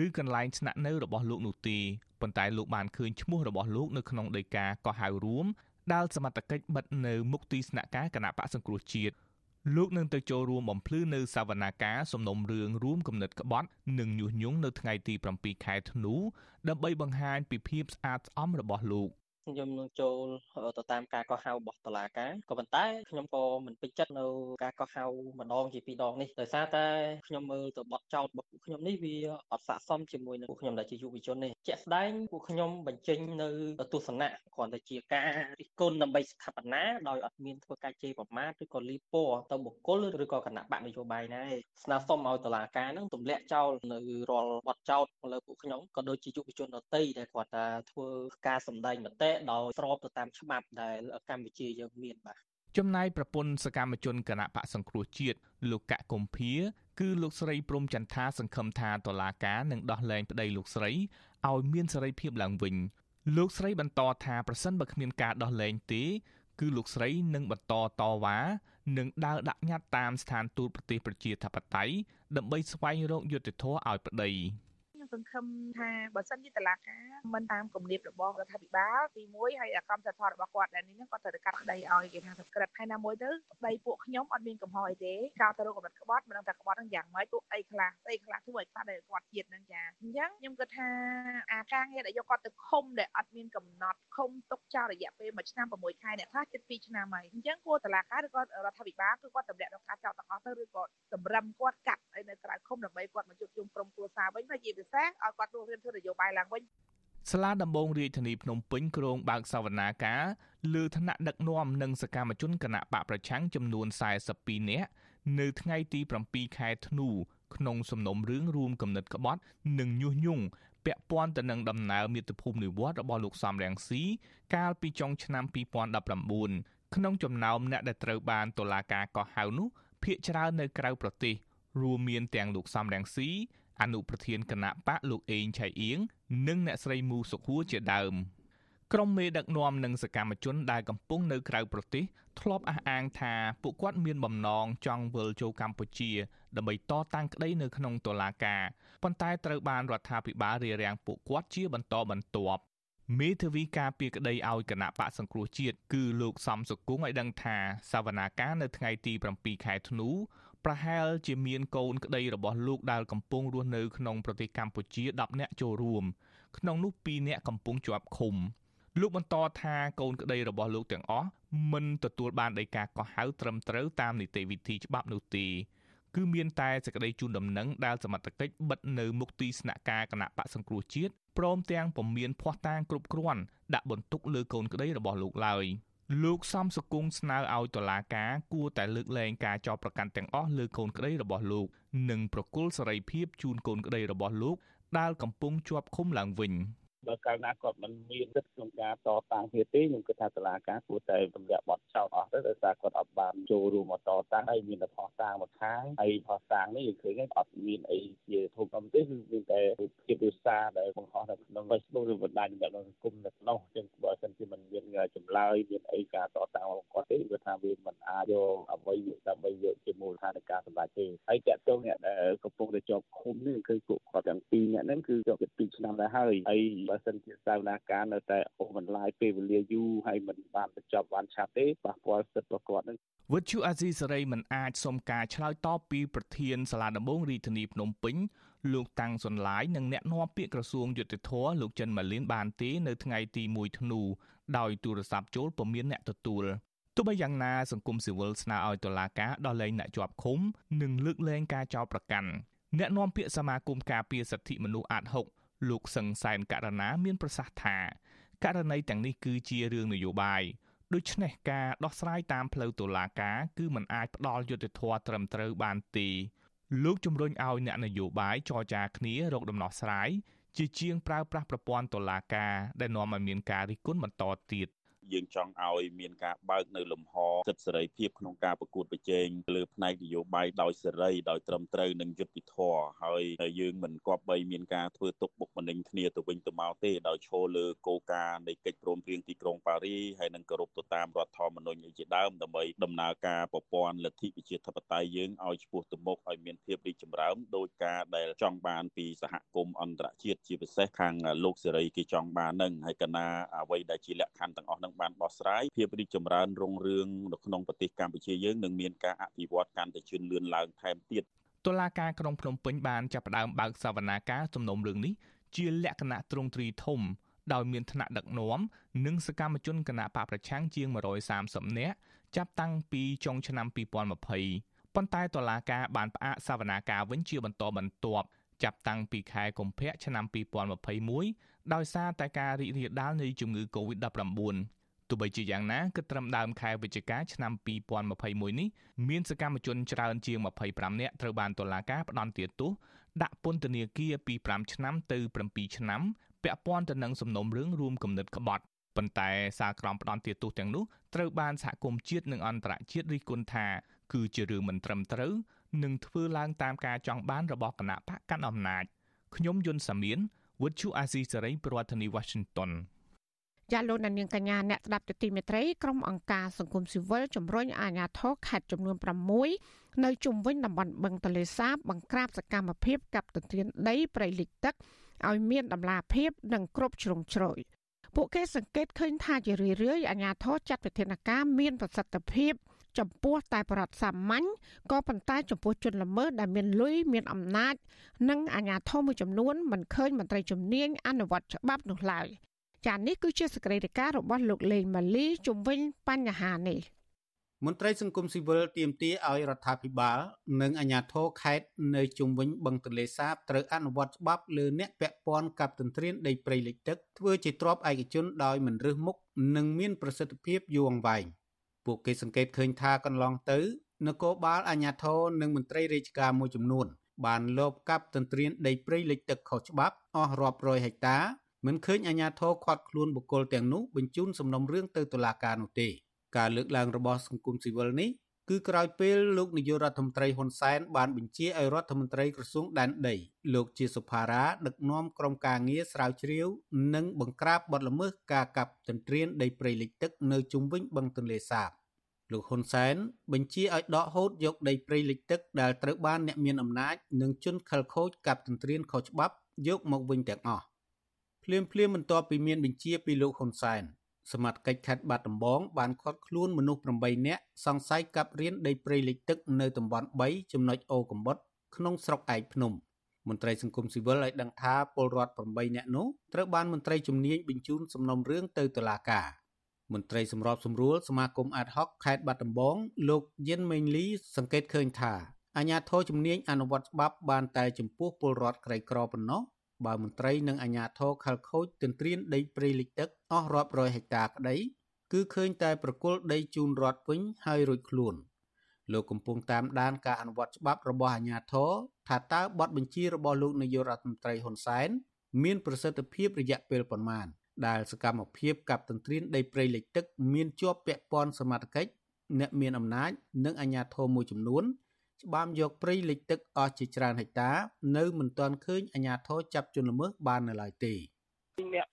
L: ឬកន្លែងស្នាក់នៅរបស់លោកនោះទេប៉ុន្តែលោកបានឃើញឈ្មោះរបស់លោកនៅក្នុងដីកាកោះហៅរួមដែលសមត្ថកិច្ចបិទនៅមុខទីស្នាក់ការគណៈបកសង្គ្រោះជាតិ លោកនឹងទៅចូលរួមបំភ្លឺនៅសវនាការសំណុំរឿងរួមគំនិតក្បត់និងញុះញង់នៅថ្ងៃទី7ខែធ្នូដើម្បីបង្ហាញពីភាពស្អាតស្អំរបស់លោក
M: ខ្ញុំនឹងចូលទៅតាមការកោះហៅរបស់តុលាការក៏ប៉ុន្តែខ្ញុំក៏មិនពេញចិត្តនៅការកោះហៅម្ដងជាពីរដងនេះដោយសារតែខ្ញុំមើលទៅបត់ចោតរបស់ពួកខ្ញុំនេះវាអត់ស័ក្តិសមជាមួយនឹងពួកខ្ញុំដែលជាយុវជននេះជាក់ស្ដែងពួកខ្ញុំបញ្ចេញនៅទស្សនៈគ្រាន់តែជាការរិះគន់ដើម្បីស្ថាបនាដោយអត់មានធ្វើការជេរប្រមាថឬក៏លីពណ៌ទៅបុគ្គលឬក៏គណៈបកនយោបាយណាទេស្នើសុំឲ្យតុលាការនឹងទម្លាក់ចោលនៅរាល់បត់ចោតលើពួកខ្ញុំក៏ដូចជាយុវជនដទៃដែលគាត់ថាធ្វើការសម្ដែងមតិដោយស្របទៅតាមច្បាប់ដែលកម្ពុជាយើងមានបាទ
L: ចំណែកប្រពន្ធសកម្មជនគណៈបកសង្គ្រោះជាតិលោកកកកុម្ភាគឺលោកស្រីព្រំចន្ទថាសង្ឃឹមថាតុលាការនឹងដោះលែងប្តីលោកស្រីឲ្យមានសេរីភាពឡើងវិញលោកស្រីបន្តថាប្រសិនបើគ្មានការដោះលែងទេ គឺលោកស្រីនឹងបន្តតវ៉ានិងដើរដាក់ញត្តិតាមស្ថានទូតប្រទេសប្រជាធិបតេយ្យដើម្បីស្វែងរកយុត្តិធម៌ឲ្យប្តី។
N: សង្ឃឹមថាបើសិនជាតឡាការមិនតាមគំនាបរបស់រដ្ឋាភិបាលទី1ហើយអាកម្មសិទ្ធិរបស់គាត់ដែលនេះគាត់ត្រូវតែកាត់ក្តីឲ្យគេថាក្រិតហើយណាមួយទៅប្តីពួកខ្ញុំអត់មានកំហុសអីទេកោតទៅរកកម្រិតក្បត់មិនដឹងថាក្បត់នឹងយ៉ាងម៉េចពួកអីខ្លះអីខ្លះធ្វើឲ្យខ្លះដែលគាត់ជាតិនឹងចាអញ្ចឹងខ្ញុំគិតថាអាការងារដែលយកគាត់ទៅឃុំដែលអត់មានកំណត់ឃុំទុកចោលរយៈពេល1ឆ្នាំ6ខែអ្នកខ្លះជិត2ឆ្នាំហើយអញ្ចឹងគួរតឡាការឬក៏រដ្ឋាភិបាលគឺគាត់តម្លាក់ដល់ការចោលទាំងអស់ទៅឬក៏តម្រឹមគាត់កាត់ឲ្យនៅក្រៅឃុំដើម្បីគាត់មកជួបជុំក្រុមគ្រួសារវិញហើយជាពិសេសឲ្យគាត់រស់រៀនធ្វើនយោបាយឡើងវិញ
L: សាលាដំបងរាជធានីភ្នំពេញក្រុងបើកសវនាការលើឋានៈដឹកនាំនិងសកម្មជនគណៈបកប្រឆាំងចំនួន42នាក់នៅថ្ងៃទី7ខែធ្នូក្នុងសំណុំរឿងរួមគំនិតក្បត់ និងញុះញង់ពាក់ព័ន្ធទៅនឹងដំណើរមាតុភូមិនិវត្តរបស់លោកសំរងស៊ីកាលពីចុងឆ្នាំ2019ក្នុងចំណោមអ្នកដែលត្រូវបានតុលាការកោះហៅនោះភ ieck ច្រើននៅក្រៅប្រទេសរួមមានទាំងលោកសំរងស៊ី អនុប្រធានគណៈបកលោកអេងឆៃអៀងនិងអ្នកស្រីមូសុខួរជាដើមក្រុមមេដឹកនាំនិងសកម្មជនដែលកំពុងនៅក្រៅប្រទេសធ្លាប់អះអាងថាពួកគាត់មានបំណងចង់វិលចូលកម្ពុជាដើម្បីតតាំងក្តីនៅក្នុងតុលាការប៉ុន្តែត្រូវបានរដ្ឋាភិបាលរារាំងពួកគាត់ជាបន្តបន្ទាប់មេធាវីការពីក្តីឲ្យគណៈបកសង្គ្រោះជាតិគឺលោកសំសុគង្គឲ្យដឹងថាសវនាការនៅថ្ងៃទី7ខែធ្នូ ប្រហែលជាមានកូនក្តីរបស់លោកដែលកំពុងរស់នៅក្នុងប្រទេសកម្ពុជា10នាក់ចូលរួមក្នុងនោះ2នាក់កំពុងជាប់ឃុំលោកបន្តថាកូនក្តីរបស់លោកទាំងអស់មិនទទួលបានដីកាកោះហៅត្រឹមត្រូវតាមនីតិវិធីច្បាប់នោះទេគឺមានតែសេចក្តីជូនដំណឹងដែលសមត្ថកិច្ចបិទនៅមុខទីស្នាក់ការគណៈបកសង្គ្រោះជាតិព្រមទាំងពុំមានភ័ស្តុតាងគ្រប់គ្រាន់ដាក់បន្ទុកលើកូនក្តីរបស់លោកឡើយ។ លោកសំសុគងស្នើឲ្យតុលាការគួរតែលើកលែងការចោទប្រកាន់ទាំងអស់លើកូនក្តីរបស់លោក និងប្រគល់សេរីភាពជូនកូនក្តីរបស់លោកដែលកំពុងជាប់ឃុំឡើងវិញ។
O: បើកាលណាគាត់មិនមានសិទ្ធិក្នុងការតតាំងទៀតទេខ្ញុំគិតថាតុលាការគួរតែទម្លាក់បទចោទអស់ទៅដោយសារគាត់អត់បានចូលរួមមកតតាំងហើយមានតែផុសតាំងមកខាងហើយផុសតាំងនេះយើងឃើញថាអត់មានអីជាធំធំទេគឺមានតែរូបភាពឬសារដែលបង្ហោះនៅក្នុង Facebook ឬបណ្ដាញសង្គមនៅក្នុងចឹងបើសិនជាមិនមានចម្លើយមានអីការតតាំងរបស់គាត់ទេគឺថាវាមិនអាចយកអ្វីដើម្បីយកជាមូលដ្ឋាននៃការសម្រេចទេហើយតាក់ទងអ្នកដែលកំពុងតែជាប់ឃុំនេះគឺពួកគាត់ទាំងពីរអ្នកហ្នឹងគឺជាប់ពី2ឆ្នាំដែរហើយហើយបើសិនជាសាវនាការនៅតែអូសបន្លាយពេលវេលាយូរហើយមិនបានបញ្ចប់បានឆាប់ទេប៉ះពាល់សិទ្ធិរបស់គាត់នឹង
L: វិទ្យុអាស៊ីសេរីមិនអាចសុំការឆ្លើយតបពីប្រធានសាលាដំបងរាជធានីភ្នំពេញលោកតាំងសុនឡាយនិងអ្នកនាំពាក្យក្រសួងយុតិធធលោកចិនម៉ាលីនបានទេនៅថ្ងៃទី1ធ្នូដោយទូរស័ព្ទចូលពុំមានអ្នកទទួលទោះបីយ៉ាងណាសង្គមស៊ីវិលស្នើឲ្យតុលាការដោះលែងអ្នកជាប់ឃុំនិងលើកលែងការចោទប្រកាន់អ្នកនាំពាក្យសមាគមការពារសិទ្ធិមនុស្សអាត6 លោកសឹងសែនករណាមានប្រសាសន៍ថាករណីទាំងនេះគឺជារឿងនយោបាយដូច្នេះការដោះស្រាយតាមផ្លូវតុលាការគឺมันអាចផ្ដល់យុត្តិធម៌ត្រឹមត្រូវបានទេលោកជំរុញឲ្យអ្នកនយោបាយចរចាគ្នារកដំណោះស្រាយជាជាងប្រើប្រាស់ប្រព័ន្ធតុលាការដែលនាំឲ្យមានការរិះគន់បន្តទៀត
G: យើងចង់ឲ្យមានការបើកនៅលំហសិទ្ធិសេរីភាពក្នុងការប្រកួតប្រជែងលើផ្នែកនយោបាយដោយសេរីដោយត្រឹមត្រូវនិងយុត្តិធម៌ហើយយើងមិនគប្បីមានការធ្វើទុកបុកម្នេញគ្នាទៅវិញទៅមកទេដោយឈលលើគោលការណ៍នៃកិច្ចព្រមព្រៀងទីក្រុងប៉ារីហើយនឹងគោរពទៅតាមរដ្ឋធម្មនុញ្ញជាដើមដើម្បីដំណើរការប្រព័ន្ធលទ្ធិប្រជាធិបតេយ្យយើងឲ្យឆ្ពោះទៅមុខឲ្យមានភាពរីកចម្រើនដោយការដែលចង់បានពីសហគមន៍អន្តរជាតិជាពិសេសខាងលោកសេរីគេចង់បាននឹងហើយកណាអ្វីដែលជាលក្ខខណ្ឌទាំងអស់នឹងបានបោះស្រាយភាពរីកចម្រើនរុងរឿងនៅក្នុងប្រទេសកម្ពុជាយើងនឹងមានការអភិវឌ្ឍកាន់តែជឿនលឿនឡើងថែមទៀត
L: តុលាការក្រុងភ្នំពេញបានចាប់ផ្ដើមបើកសវនាការសំណុំរឿងនេះជាលក្ខណៈទ្រង់ទ្រីធំដោយមានថ្នាក់ដឹកនាំនិងសកម្មជនគណៈបកប្រឆាំងជាង130នាក់ចាប់តាំងពីចុងឆ្នាំ2020ប៉ុន្តែតុលាការបានផ្អាកសវនាការវិញជាបន្តបន្ទាប់ចាប់តាំងពីខែកុម្ភៈឆ្នាំ2021ដោយសារតែការរីករាលដាលនៃជំងឺ Covid-19 ទោះបីជាយ៉ាងណាគិតត្រឹមដើមខែវិច្ឆិកាឆ្នាំ2021នេះមានសកម្មជនច្រើនជាង25នាក់ត្រូវបានតុលាការផ្តន្ទាទោសដាក់ពន្ធនាគារពី5ឆ្នាំទៅ7ឆ្នាំពាក់ព័ន្ធទៅនឹងសំណុំរឿងរួមគំនិតក្បត់ប៉ុន្តែសារក្រមផ្ដន្ទាទោសទាំងនោះត្រូវបានសហគមន៍ជាតិនិងអន្តរជាតិរិះគន់ថា គឺជារឿងមិនត្រឹមត្រូវនិងធ្វើឡើងតាមការចង់បានរបស់គណៈបកកាន់អំណាចខ្ញុំយុនសាមៀនវុទ្ធុអាស៊ីសេរីប្រធានាធិបតី Washington
D: ចាលោកនាងកញ្ញាអ្នកស្ដាប់ទទីមេត្រីក្រុមអង្គការសង្គមស៊ីវិលជំរុញអាជ្ញាធរខេត្តចំនួន6នៅជុំវិញតំបន់បឹងទលេសាបបង្ក្រាបសកម្មភាពកាប់ទន្ទ្រានដីព្រៃលិចទឹកឲ្យមានដំណាភាពនិងគ្រប់ជ្រុងជ្រោយពួកគេសង្កេតឃើញថាជារឿយៗអាជ្ញាធរចាត់វិធានការមានប្រសិទ្ធភាពចំពោះតែបរដ្ឋសាមញ្ញក៏ប៉ុន្តែចំពោះជនល្មើសដែលមានលុយមានអំណាច និងអាជ្ញាធរមួយចំនួនមិនឃើញមន្ត្រីជំនាញអនុវត្តច្បាប់នោះឡើយ ចានេះគឺជាសកម្មភាពរបស់លោកលេងម៉ាលីជំវិញបញ្ហានេះ
P: មន្ត្រីសង្គមស៊ីវិលទាមទារឲ្យរដ្ឋាភិបាល និងអាជ្ញាធរខេត្តនៅជុំវិញបឹងទន្លេសាបត្រូវអនុវត្តច្បាប់លើអ្នកពាក់ព័ន្ធកັບទន្ទ្រានដីព្រៃលិចទឹកធ្វើជាទ្របឯកជនដោយមិនរើសមុខនិងមានប្រសិទ្ធភាពយូរអង្វែងពួកគេសង្កេតឃើញថាកន្លងទៅនគរបាលអាជ្ញាធរនិងមន្ត្រីរាជការមួយចំនួន បានលបកាប់ទន្ទ្រានដីព្រៃលិចទឹកខុសច្បាប់អស់រាប់រយហិកតា មិនឃើញអាជ្ញាធរខាត់ខ្លួនបុគ្គលទាំងនោះបញ្ជូនសំណុំរឿងទៅតុលាការនោះទេការលើកឡើងរបស់សង្គមស៊ីវិលនេះគឺក្រោយពេលលោកនាយករដ្ឋមន្ត្រីហ៊ុនសែនបានបញ្ជាឲ្យរដ្ឋមន្ត្រីក្រសួងដែនដីលោកជាសុផារ៉ាដឹកនាំក្រុមការងារស្រាវជ្រាវ និងបង្ក្រាបបទល្មើសការកាប់ទន្ទ្រានដីព្រៃលិចទឹកនៅជុំវិញបឹងទន្លេសាបលោកហ៊ុនសែនបញ្ជាឲ្យដកហូតយកដីព្រៃលិចទឹកដែលត្រូវបានអ្នកមានអំណាចនិងជនខិលខូចកាប់ទន្ទ្រានខុសច្បាប់យកមកវិញទាំងអស់ ភ្លាមភ្លាមបន្ទាប់ពីមានបញ្ជាពីលោកហ៊ុនសែនសមត្ថកិច្ចខេត្តបាត់ដំបងបានឃាត់ខ្លួនមនុស្ស8នាក់សង្ស័យកាប់រៀនដីព្រៃលិចទឹកនៅតំបន់3ចំណុចអូកំបុតក្នុងស្រុកឯកភ្នំមន្ត្រីសង្គមស៊ីវិលឲ្យដឹងថាពលរដ្ឋ8នាក់នោះត្រូវបានមន្ត្រីជំនាញបញ្ជូនសំណុំរឿងទៅតុលាការមន្ត្រីសម្របសម្រួលសមាគមអាតហុកខេត្តបាត់ដំបងលោកយិនមេងលីសង្កេតឃើញថាអាញាធរជំនាញអនុវត្តច្បាប់បានតែចំពោះពលរដ្ឋក្រីក្រប៉ុណ្ណោះ បើមន្ត្រីនិងអាជ្ញាធរខលខូចទន្ទ្រានដីព្រៃលិចទឹកអស់រាប់រយហិកតាក្តីគឺឃើញតែប្រគល់ដីជូនរដ្ឋវិញហើយរួចខ្លួនលោកកំពុងតាមដានការអនុវត្តច្បាប់របស់អាជ្ញាធរថាតើបទបញ្ជារបស់លោកនាយករដ្ឋមន្ត្រីហ៊ុនសែនមានប្រសិទ្ធភាពរយៈពេលប៉ុន្មានដែលសកម្មភាពកັບទន្ទ្រានដីព្រៃលិចទឹកមានជាប់ពាក់ព័ន្ធសមត្ថកិច្ចអ្នកមានអំណាចនិងអាជ្ញាធរមួយចំនួន ច្បាមយកព្រៃលិចទឹកអស់ជាច្រើនហិកតា នៅមិនទាន់ឃើញអាជ្ញាធរចាប់ជនល្មើសបាននៅឡើយទេ
Q: អ្នក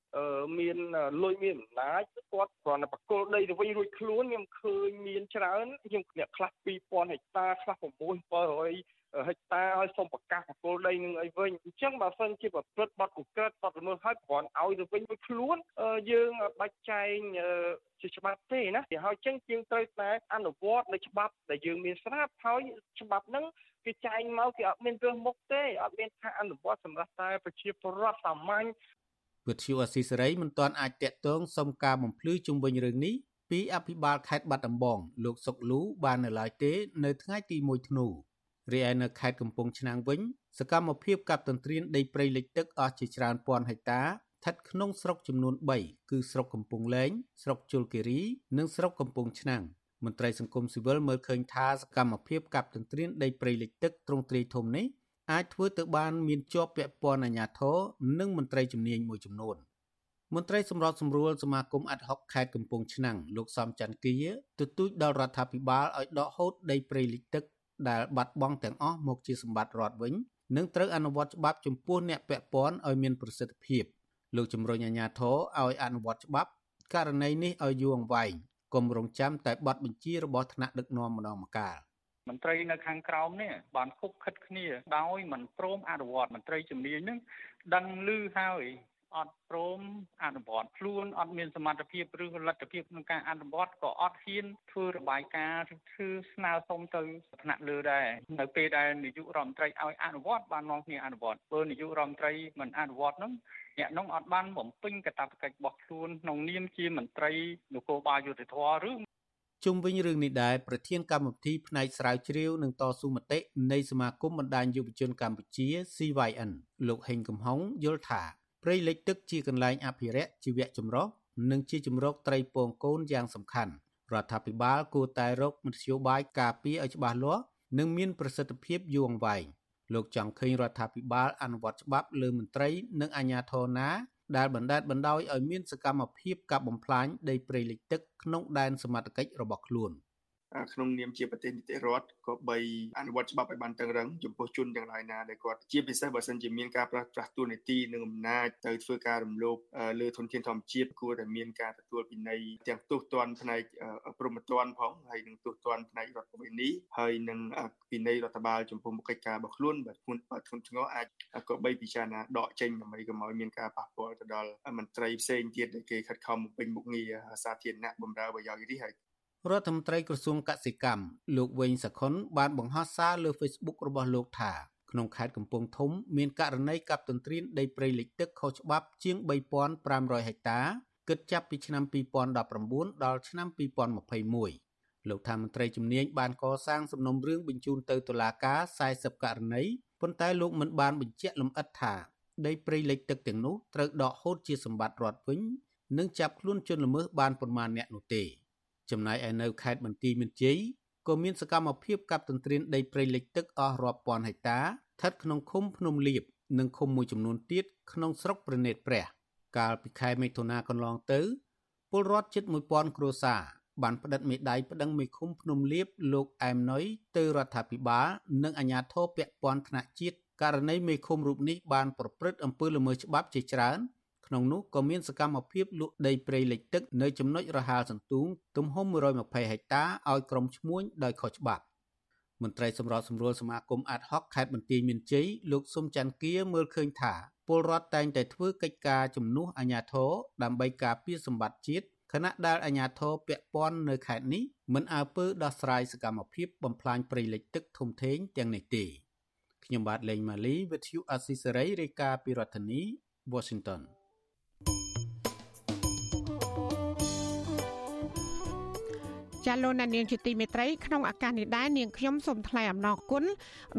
Q: មានលុយមានអំណាចគាត់គ្រាន់តែបកគលដីទៅវិញរួចខ្លួនខ្ញុំឃើញមានច្រើនខ្ញុំអ្នកខ្លះ2000ហិកតាខ្លះ6700 ហិកតាឲ្យសូមប្រកាសពលដីនឹងអីវិញអញ្ចឹងបើសិនជាប្រព្រឹត្តបទឧក្រិដ្ឋបទល្មើសឲ្យគ្រាន់ឲ្យទៅវិញមួយខ្លួនយើងបាច់ចែងជាច្បាប់ទេណាហើយអញ្ចឹងយើងត្រូវតែអនុវត្តនៅច្បាប់ដែលយើងមានស្រាប់ហើយច្បាប់ហ្នឹងគេចែងមកគេអត់មានរើសមុខទេអត់មានថាអនុវត្តសម្រាប់តែប្រជាពលរដ្ឋសាមញ្ញ
P: វិទ្យុអស៊ីសេរីមិនទាន់អាចតាក់ទងសុំការបំភ្លឺជុំវិញរឿងនេះពីអភិបាលខេត្តបាត់ដំបងលោកសុកលូបាននៅឡើយទេ នៅថ្ងៃទី1ធ្នូ រីឯនៅខេត្តកំពង់ឆ្នាំងវិញសកម្មភាពកាប់ទន្ទ្រានដីព្រៃលិចទឹកអស់ជាច្រើនពាន់ហិកតាស្ថិតក្នុងស្រុកចំនួន3គឺស្រុកកំពង់លែងស្រុកជលគិរី និងស្រុកកំពង់ឆ្នាំងមន្ត្រីសង្គមស៊ីវិលមើលឃើញថាសកម្មភាពកាប់ទន្ទ្រានដីព្រៃលិចទឹកទ្រង់ទ្រាយធំនេះអាចធ្វើទៅបានមានជាប់ពាក់ព័ន្ធអាជ្ញាធរនិងមន្ត្រីជំនាញមួយចំនួនមន្ត្រីសម្របសម្រួលសមាគមអាត់ហុកខេត្តកំពង់ឆ្នាំងលោកសំច័ន្ទគីទទូចដល់រដ្ឋាភិបាលឲ្យដកហូតដីព្រៃលិចទឹក ដែលបាត់បង់ទាំងអស់មកជាសម្បត្តិរដ្ឋវិញនិងត្រូវអនុវត្តច្បាប់ចំពោះអ្នកពាក់ព័ន្ធឲ្យមានប្រសិទ្ធភាពលោកជំរុញអាជ្ញាធរឲ្យអនុវត្តច្បាប់ករណីនេះឲ្យយូរអង្វែងកុំរងចាំតែប័ណ្ណបញ្ជារបស់ថ្នាក់ដឹកនាំម្ដងម្កាល
R: មន្ត្រីនៅខាងក្រោមនេះបានគប់ខិតគ្នាដោយមិនព្រមអនុវត្តមន្ត្រីជំនាញនឹងដឹងឮហើយ អត់ព្រមអនុវត្តខ្លួនអត់មានសមត្ថភាពឬលទ្ធភាពក្នុងការអនុវត្តក៏អត់ហ៊ានធ្វើរបាយការណ៍ឬធ្វើស្នើសុំទៅថ្នាក់លើដែរនៅពេលដែលនាយករដ្ឋមន្ត្រីឲ្យអនុវត្តបាននាំគ្នាអនុវត្តបើនាយករដ្ឋមន្ត្រីមិនអនុវត្តនោះអ្នកនោះអត់បានបំពេញកាតព្វកិច្ចរបស់ខ្លួនក្នុងនាមជាមន្ត្រីនគរបាលយុតិធធឬ
P: ជុំវិញរឿងនេះដែរប្រធានកម្មវិធីផ្នែកស្រាវជ្រាវនិងតស៊ូមតិនៃសមាគមបណ្ដាញយុវជនកម្ពុជា CYN លោកហេងកំហុងយល់ថា ព្រៃលិចទឹកជាកន្លែងអភិរក្សជីវៈចម្រុះនិងជាជំរកត្រីពងកូនយ៉ាងសំខាន់រដ្ឋាភិបាលគួរតែរកមធ្យោបាយការពារឲ្យច្បាស់លាស់និងមានប្រសិទ្ធភាពយូរអង្វែងលោកចង់ឃើញរដ្ឋាភិបាលអនុវត្តច្បាប់លើមន្ត្រីនិងអាជ្ញាធរណាដែលបណ្ដេតបណ្ដោយឲ្យមានសកម្មភាពកាប់បំផ្លាញដីព្រៃលិចទឹកក្នុងដែនសមត្ថកិច្ចរបស់ខ្លួន។
S: ក្នុងនាមជាប្រទេសនីតិរដ្ឋក៏បីអនុវត្តច្បាប់ឲ្យបានតឹងរឹងចំពោះជនទាំងឡាយណាដែលគាត់ជាពិសេសបើសិនជាមានការប្រាស្រ័យទូនីតិនិងអំណាចទៅធ្វើការរំលោភលើធនធានធម្មជាតិគួរតែមានការទទួលពិន័យទាំងទោសទណ្ឌផ្នែកព្រហ្មទណ្ឌផងហើយនិងទោសទណ្ឌផ្នែករដ្ឋវិន័យហើយនិងពិន័យរដ្ឋបាលចំពោះមុខកិច្ចការរបស់ខ្លួនបើធ្ងន់បើធ្ងន់ធ្ងរអាចក៏បីពិចារណាដកចេញដើម្បីកុំឲ្យមានការប៉ះពាល់ទៅដល់មន្ត្រីផ្សេងទៀតដែលគេខិតខំបំពេញមុខងារសាធារណៈបម្រើប្រយោជន៍នេះហើយ
P: រដ្ឋមន្ត្រីក្រសួងកសិកម្មលោកវែងសខុនបានបង្ហោះសារលើ Facebook របស់លោកថាក្នុងខេត្តកំពង់ធំមានករណីកាប់ទន្ទ្រានដីព្រៃលិចទឹកខុសច្បាប់ជាង3500ហិកតាគិតចាប់ពីឆ្នាំ2019ដល់ឆ្នាំ2021លោកថាមន្ត្រីជំនាញបានកសាងសំណុំរឿងបញ្ជូនទៅតុលាការ40ករណីប៉ុន្តែលោកមិនបានបញ្ជាក់លម្អិតថាដីព្រៃលិចទឹកទាំងនោះត្រូវដកហូតជាសម្បត្តិរដ្ឋវិញនិងចាប់ខ្លួនជនល្មើសបានប៉ុន្មានអ្នកនោះទេ ចំណែកឯនៅខេត្តបន្ទាយមានជ័យក៏មានសកម្មភាពកាប់ទន្ទ្រានដីព្រៃលិចទឹកអស់រាប់ពាន់ហិកតាស្ថិតក្នុងឃុំភ្នំលៀបនិងឃុំមួយចំនួនទៀតក្នុងស្រុកប្រណេតព្រះ កាលពីខែមិថុនាកន្លងទៅពលរដ្ឋជិត1000គ្រួសារបានផ្តិតមេដាយប្តឹងមេឃុំភ្នំលៀបលោកអែមណុយទៅរដ្ឋាភិបាលនិងអាជ្ញាធរពាក់ព័ន្ធថ្នាក់ជាតិករណីមេឃុំរូបនេះបានប្រព្រឹត្តអំពើល្មើសច្បាប់ជាច្រើន ក្នុងនោះក៏មានសកម្មភាពលក់ដីព្រៃលិចទឹកនៅចំណុចរហាលសន្ទូងទំហំ120ហិកតាឲ្យក្រុមឈ្មួញដោយខុសច្បាប់មន្ត្រីសម្របសម្រួលសមាគមអាតហុកខេត្តបន្ទាយមានជ័យលោកសុំច័ន្ទគាមើលឃើញថាពលរដ្ឋតែងតែធ្វើកិច្ចការជំនួសអាជ្ញាធរដើម្បីការពារសម្បត្តិជាតិខណៈដែលអាជ្ញាធរពាក់ព័ន្ធនៅខេត្តនេះមិនអើពើដោះស្រាយសកម្មភាពបំផ្លាញព្រៃលិចទឹកធំធេងទាំងនេះទេខ្ញុំបាទលេងម៉ាលីវិទ្យុអស៊ីសេរីរាយការណ៍ពីរដ្ឋធានី Washington
D: ចាលោកនាងជាទីមេត្រីក្នុងឱកាសនេះដែរនាងខ្ញុំសូមថ្លែងអំណរគុណ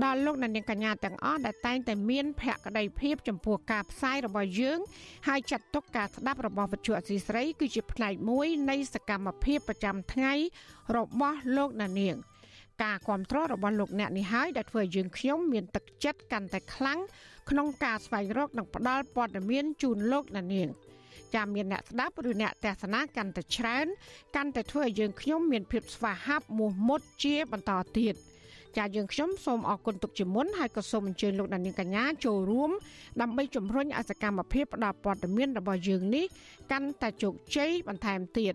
D: ដល់លោកនាងកញ្ញាទាំងអស់ដែលតែងតែមានភក្ដីភាពចំពោះការផ្សាយរបស់យើង ហើយចាត់ទុកការស្ដាប់របស់វិទ្យុអសីស្រីគឺជាផ្នែកមួយនៃសកម្មភាពប្រចាំថ្ងៃរបស់លោកនាងការគ្រប់គ្រងរបស់លោកអ្នកនេះហើយដែលធ្វើឲ្យយើងខ្ញុំមានទឹកចិត្តកាន់តែខ្លាំងក្នុងការស្វែងរកនិងផ្តល់ព័ត៌មានជូនលោកនាង។ ចាំមានអ្នកស្ដាប់ឬអ្នកទស្សនាកាន់តែច្រើនកាន់តែធ្វើឲ្យយើងខ្ញុំមានភាពស្វាហាប់មោះមុតជាបន្តទៀតចាយើងខ្ញុំសូមអរគុណទុកជាមុនហើយក៏សូមអញ្ជើញលោកដានៀងកញ្ញាចូលរួមដើម្បីជំរុញអសកម្មភាពផ្តល់ព័ត៌មានរបស់យើងនេះកាន់តែជោគជ័យបន្ថែមទៀត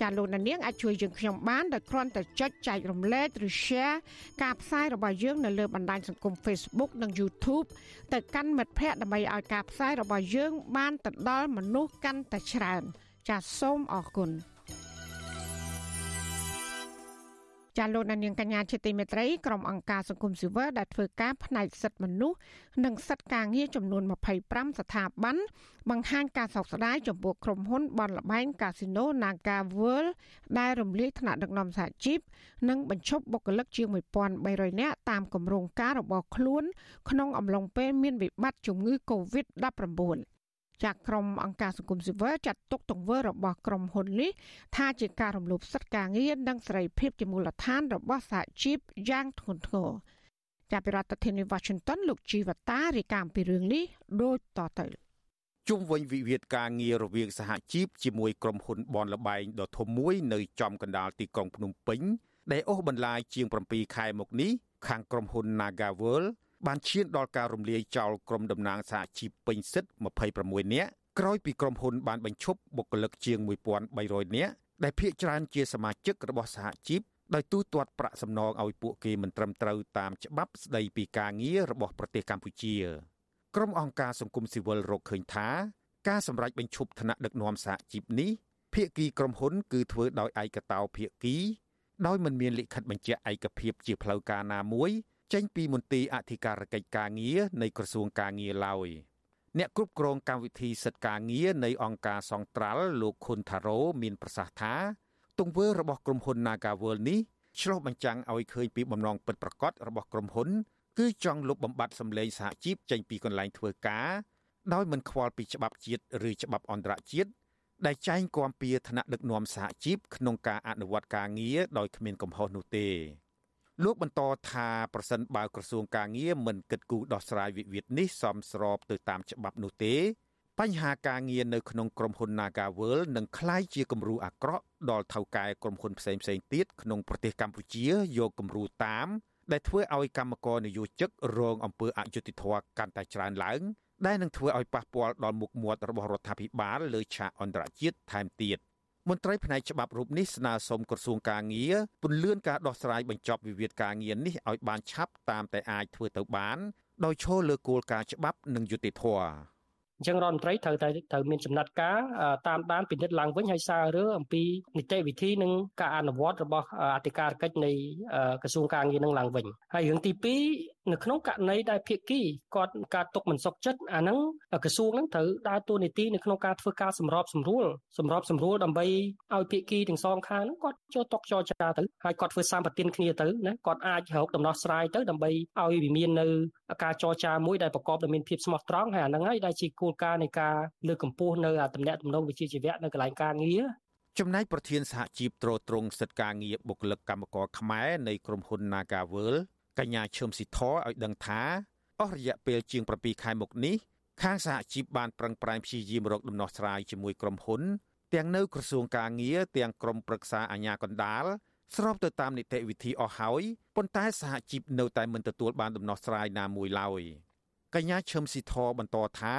D: ចាលោកដានៀងអាចជួយយើងខ្ញុំបានដោយគ្រាន់តែចុចចែករំលែកឬ share ការផ្សាយរបស់យើងនៅលើបណ្ដាញសង្គម Facebook និង YouTube ទៅកាន់មិត្តភ័ក្តិដើម្បីឲ្យការផ្សាយរបស់យើងបានទៅដល់មនុស្សកាន់តែច្រើនចាសសូមអរគុណ ចាលោកនាងកញ្ញាជាទីមេត្រីក្រុមអង្គការសង្គមស៊ីវិលដែលធ្វើការផ្នែកសិទ្ធិមនុស្សនិងសិទ្ធិការងារចំនួន25ស្ថាប័នបង្ហាញការសោកស្ដាយចំពោះក្រុមហ៊ុនបនលបែងកាស៊ីណូ Naga World ដែលរំលាយថ្នាក់ដឹកនាំសហជីពនិងបញ្ឈប់បុគ្គលិកជាង1300នាក់តាមគម្រោងការរបស់ខ្លួនក្នុងអំឡុងពេលមានវិបត្តិជំងឺ Covid-19 ចាក់ក្រុមអង្គការសង្គមស៊ីវិលចាត់ទុកទង្វើរបស់ក្រុមហ៊ុននេះថាជាការរំលោភសិទ្ធិការងារនិងសេរីភាពជាមូលដ្ឋានរបស់សហជីពយ៉ាងធ្ងន់ធ្ងរចាប់ពីរដ្ឋធានី Washington លោកជីវតារាយការណ៍ពីរឿងនេះដូចតទៅ
A: ជុំវិញវិវាទការងាររវាងសហជីពជាមួយក្រុមហ៊ុនបនលបែងដ៏ធំមួយនៅចំកណ្ដាលទីក្រុងភ្នំពេញដែលអូសបន្លាយជាង7ខែមកនេះខាងក្រុមហ៊ុន Nagaworld បានឈានដល់ការរំលាយចោលក្រុមតំណាងសហជីពពេញសិទ្ធិ26នាក់ក្រោយពីក្រុមហ៊ុនបានបញ្ឈប់បុគ្គលិកជាង1300នាក់ដែលភាគច្រើនជាសមាជិករបស់សហជីពដោយទូទាត់ប្រាក់សំណងឲ្យពួកគេមិនត្រឹមត្រូវតាមច្បាប់ស្តីពីការងាររបស់ប្រទេសកម្ពុជាក្រុមអង្គការសង្គមស៊ីវិលរកឃើញថាការសម្រេចបញ្ឈប់ឋានៈដឹកនាំសហជីពនេះភាគីក្រុមហ៊ុនគឺធ្វើដោយឯកតោភាគីដោយមិនមានលិខិតបញ្ជាក់ឯកភាពជាផ្លូវការណាមួយ ចេញពីមន្ទីរអធិការកិច្ចការងារនៃក្រសួងការងារឡើយអ្នកគ្រប់គ្រងកម្មវិធីសិទ្ធិការងារនៃអង្គការសង្ត្រាល់លោកខុនថារ៉ូមានប្រសាសន៍ថាទង្វើរបស់ក្រុមហ៊ុន Nagaworld នេះឆ្លុះបញ្ចាំងឲ្យឃើញពីបំណងពិតប្រាកដរបស់ក្រុមហ៊ុន គឺចង់លុបបំបាត់សម្លេងសហជីពចេញពីកន្លែងធ្វើការដោយមិនខ្វល់ពីច្បាប់ជាតិឬច្បាប់អន្តរជាតិដែលចែងគាំពៀឋានៈដឹកនាំសហជីពក្នុងការអនុវត្តការងារដោយគ្មានកំហុសនោះទេ លោកបន្តថាប្រសិនបើក្រសួងការងារមិនគិតគូរដោះស្រាយវិវាទនេះសមស្របទៅតាមច្បាប់នោះទេ បញ្ហាការងារនៅក្នុងក្រុមហ៊ុន Nagavel នឹងក្លាយជាគំរូអាក្រក់ដល់ថៅកែក្រុមហ៊ុនផ្សេងផ្សេងទៀតក្នុងប្រទេសកម្ពុជាយកគំរូតាម ដែលធ្វើឲ្យកម្មករនិយោជិករងអំពើអយុត្តិធម៌កាន់តែច្រើនឡើងដែលនឹងធ្វើឲ្យប៉ះពាល់ដល់មុខមាត់របស់រដ្ឋាភិបាលលើឆាកអន្តរជាតិថែមទៀត មន្ត្រីផ្នែកច្បាប់រូបនេះស្នើសុំក្រសួងការងារពន្យាការដោះស្រាយបញ្ចប់វិវាទការងារនេះឲ្យបានឆាប់តាមតែអាចធ្វើទៅបាន ដោយឈលលើគោលការណ៍ច្បាប់និងយុត្តិធម៌
T: អញ្ចឹងរដ្ឋមន្ត្រីត្រូវតែត្រូវមានចំណាត់ការតាមដានពិនិត្យឡើងវិញហើយសាររើអំពីនីតិវិធីនិងការអនុវត្តរបស់អធិការកិច្ចនៃក្រសួងការងារនឹងឡើងវិញហើយរឿងទី2នៅក្នុងករណីដែលភាគីគាត់ការຕົកមិនសុខចិត្តអាហ្នឹងក្រសួងហ្នឹងត្រូវដើរតួនាទីនៅក្នុងការធ្វើការសម្របសម្រួលសម្របសម្រួលដើម្បីឲ្យភាគីទាំងសងខាងហ្នឹងគាត់ចូលតុកចរចាទៅហើយគាត់ធ្វើសម្បទានគ្នាទៅណាគាត់អាចរកដំណោះស្រាយទៅដើម្បីឲ្យវាមាននៅការចរចាមួយដែលប្រកបដោយមានភាពស្មោះត្រង់ហើយអាហ្នឹងហើយដែលជាគោលការណ៍នៃការលើកកម្ពស់នៅតំណែងតំណងវិជ្ជាជីវៈនៅកន្លែងការងារ
A: ចំណែកប្រធានសហជីពត្រួតត្រងសិទ្ធិការងារបុគ្គលិកកម្មករខ្មែរនៃក្រុមហ៊ុន Nagaworld កញ្ញាឈឹមស៊ីធឲ្យដឹងថាអស់រយៈពេលជាង7ខែមកនេះខាងសហជីពបានប្រឹងប្រែងព្យាយាមរកដំណោះស្រាយជាមួយក្រុមហ៊ុន ទាំងនៅក្រសួងការងារទាំងក្រមប្រឹក្សាអាជ្ញាកណ្ដាលស្របទៅតាមនីតិវិធីអស់ហើយប៉ុន្តែសហជីពនៅតែមិនទទួលបានដំណោះស្រាយណាមួយឡើយកញ្ញាឈឹមស៊ីធបន្តថា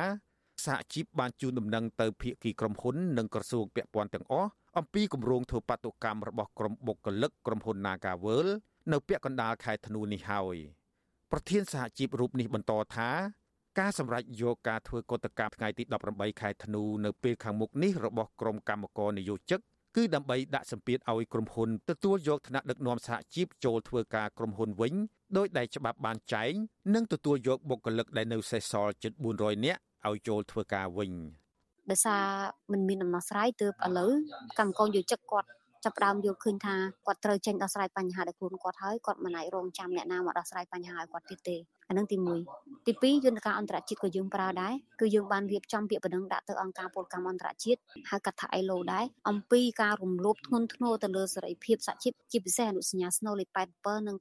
A: សហជីពបានជូនដំណឹងទៅភាគីក្រុមហ៊ុននិងក្រសួងពាក់ព័ន្ធទាំងអស់អំពីគម្រោងធ្វើបាតុកម្មរបស់ក្រុមបុគ្គលិកក្រុមហ៊ុន Nagaworld នៅពាក់កណ្ដាលខែធ្នូនេះហើយប្រធានសហជីពរូបនេះបន្តថាការសម្រេចយកការធ្វើកតកម្មថ្ងៃទី18ខែធ្នូនៅពេលខាងមុខនេះរបស់ក្រុមកម្មករនយោជិកគឺដើម្បីដាក់សម្ពាធឲ្យក្រុមហ៊ុនទទួលយកឋានៈដឹកនាំសហជីពចូលធ្វើការក្រុមហ៊ុនវិញដោយដែលច្បាប់បានចែងនិងទទួលយកបុគ្គលិកដែលនៅសេសសល់ជិត400នាក់ឲ្យចូលធ្វើការវិញ
U: ដោយសារมันមានដំណោះស្រាយទើបឥឡូវកម្មករយោជិកគាត់ ចាប់ផ្ដើមយល់ឃើញថាគាត់ត្រូវចេញដោះស្រាយបញ្ហាដោយខ្លួនគាត់ហើយគាត់មិនអាចរងចាំអ្នកណាមកដោះស្រាយបញ្ហាឲ្យគាត់ទៀតទេ អានឹងទី1ទី2យន្តការអន្តរជាតិក៏យើងប្រើដែរគឺយើងបានរៀបចំពាក្យបណ្ដឹងដាក់ទៅអង្គការពលកម្មអន្តរជាតិហៅកាត់ថា ILO ដែរអំពីការរំលោភធ្ងន់ធ្ងរទៅលើសេរីភាពសហជីពជាពិសេសអនុសញ្ញាស្នូលលេខ87និង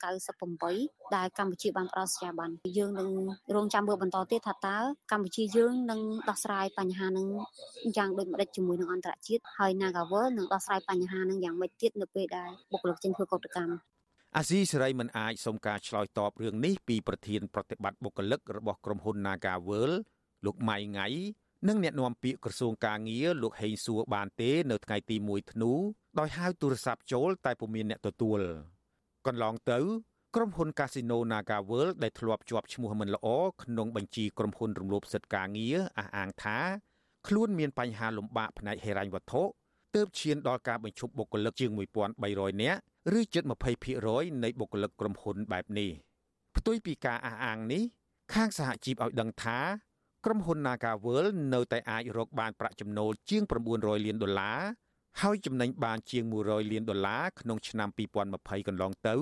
U: 98ដែលកម្ពុជាបានផ្ដល់សញ្ញាប័ណ្ណយើងនឹងរងចាំមើលបន្តទៀតថាតើកម្ពុជាយើងនឹងដោះស្រាយបញ្ហានឹងយ៉ាងដូចម្តេចជាមួយនឹងអន្តរជាតិហើយ Nagavel នឹងដោះស្រាយបញ្ហានឹងយ៉ាងម៉េចទៀតនៅពេលដែលបុគ្គលិកចេញធ្វើកតកម្ម
A: អាស៊ីសេរីមិនអាចសុំការឆ្លើយតបរឿងនេះពីប្រធានប្រតិបត្តិបុគ្គលិករបស់ក្រុមហ៊ុន Nagaworld លោកម៉ៃងៃនិងអ្នកនាំពាក្យក្រសួងការងារលោកហេងសួរបានទេ នៅថ្ងៃទី1ធ្នូដោយហៅទូរស័ព្ទចូលតែពុំមានអ្នកទទួល កន្លងទៅក្រុមហ៊ុន Casino Nagaworld ដែលធ្លាប់ជាប់ឈ្មោះមិនល្អក្នុងបញ្ជីក្រុមហ៊ុនរំលោភសិទ្ធិការងារអះអាងថាខ្លួនមានបញ្ហាលំបាកផ្នែកហិរញ្ញវត្ថុទើបឈានដល់ការបញ្ឈប់បុគ្គលិកជាង1300នាក់ ឬជិត20%នៃបុគ្គលិកក្រុមហ៊ុនបែបនេះផ្ទុយពីការអះអាងនេះ ខាងសហជីពឲ្យដឹងថាក្រុមហ៊ុន Nagaworld នៅតែអាចរកបានប្រាក់ចំណូលជាង900លានដុល្លារហើយចំណេញបានជាង100លានដុល្លារក្នុងឆ្នាំ2020កន្លងទៅ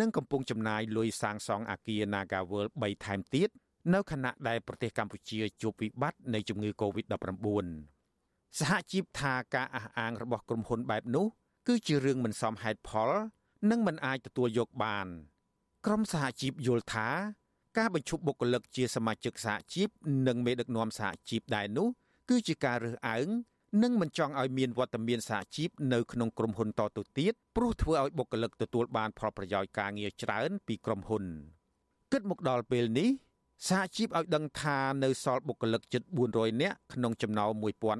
A: និងកំពុងចំណាយលុយសាងសង់អគារ Nagaworld 3ថែមទៀតនៅខណៈដែលប្រទេសកម្ពុជាជួបវិបត្តិនៃជំងឺ Covid-19 សហជីពថាការអះអាងរបស់ក្រុមហ៊ុនបែបនោះ គឺជារឿងមិនសមហេតុផល និងមិនអាចទទួលយកបាន ក្រុមសហជីពយល់ថាការបញ្ឈប់បុគ្គលិកជាសមាជិកសហជីពនិងមេដឹកនាំសហជីពដែរនោះគឺជាការរើសអើងនិងមិនចង់ឲ្យមានវត្តមានសហជីពនៅក្នុងក្រុមហ៊ុនតទៅទៀតព្រោះធ្វើឲ្យបុគ្គលិកទទួលបានផលប្រយោជន៍ការងារច្រើនពីក្រុមហ៊ុនគិតមកដល់ពេលនេះសហជីពឲ្យដឹងថានៅសល់បុគ្គលិកជិត400នាក់ក្នុងចំណោម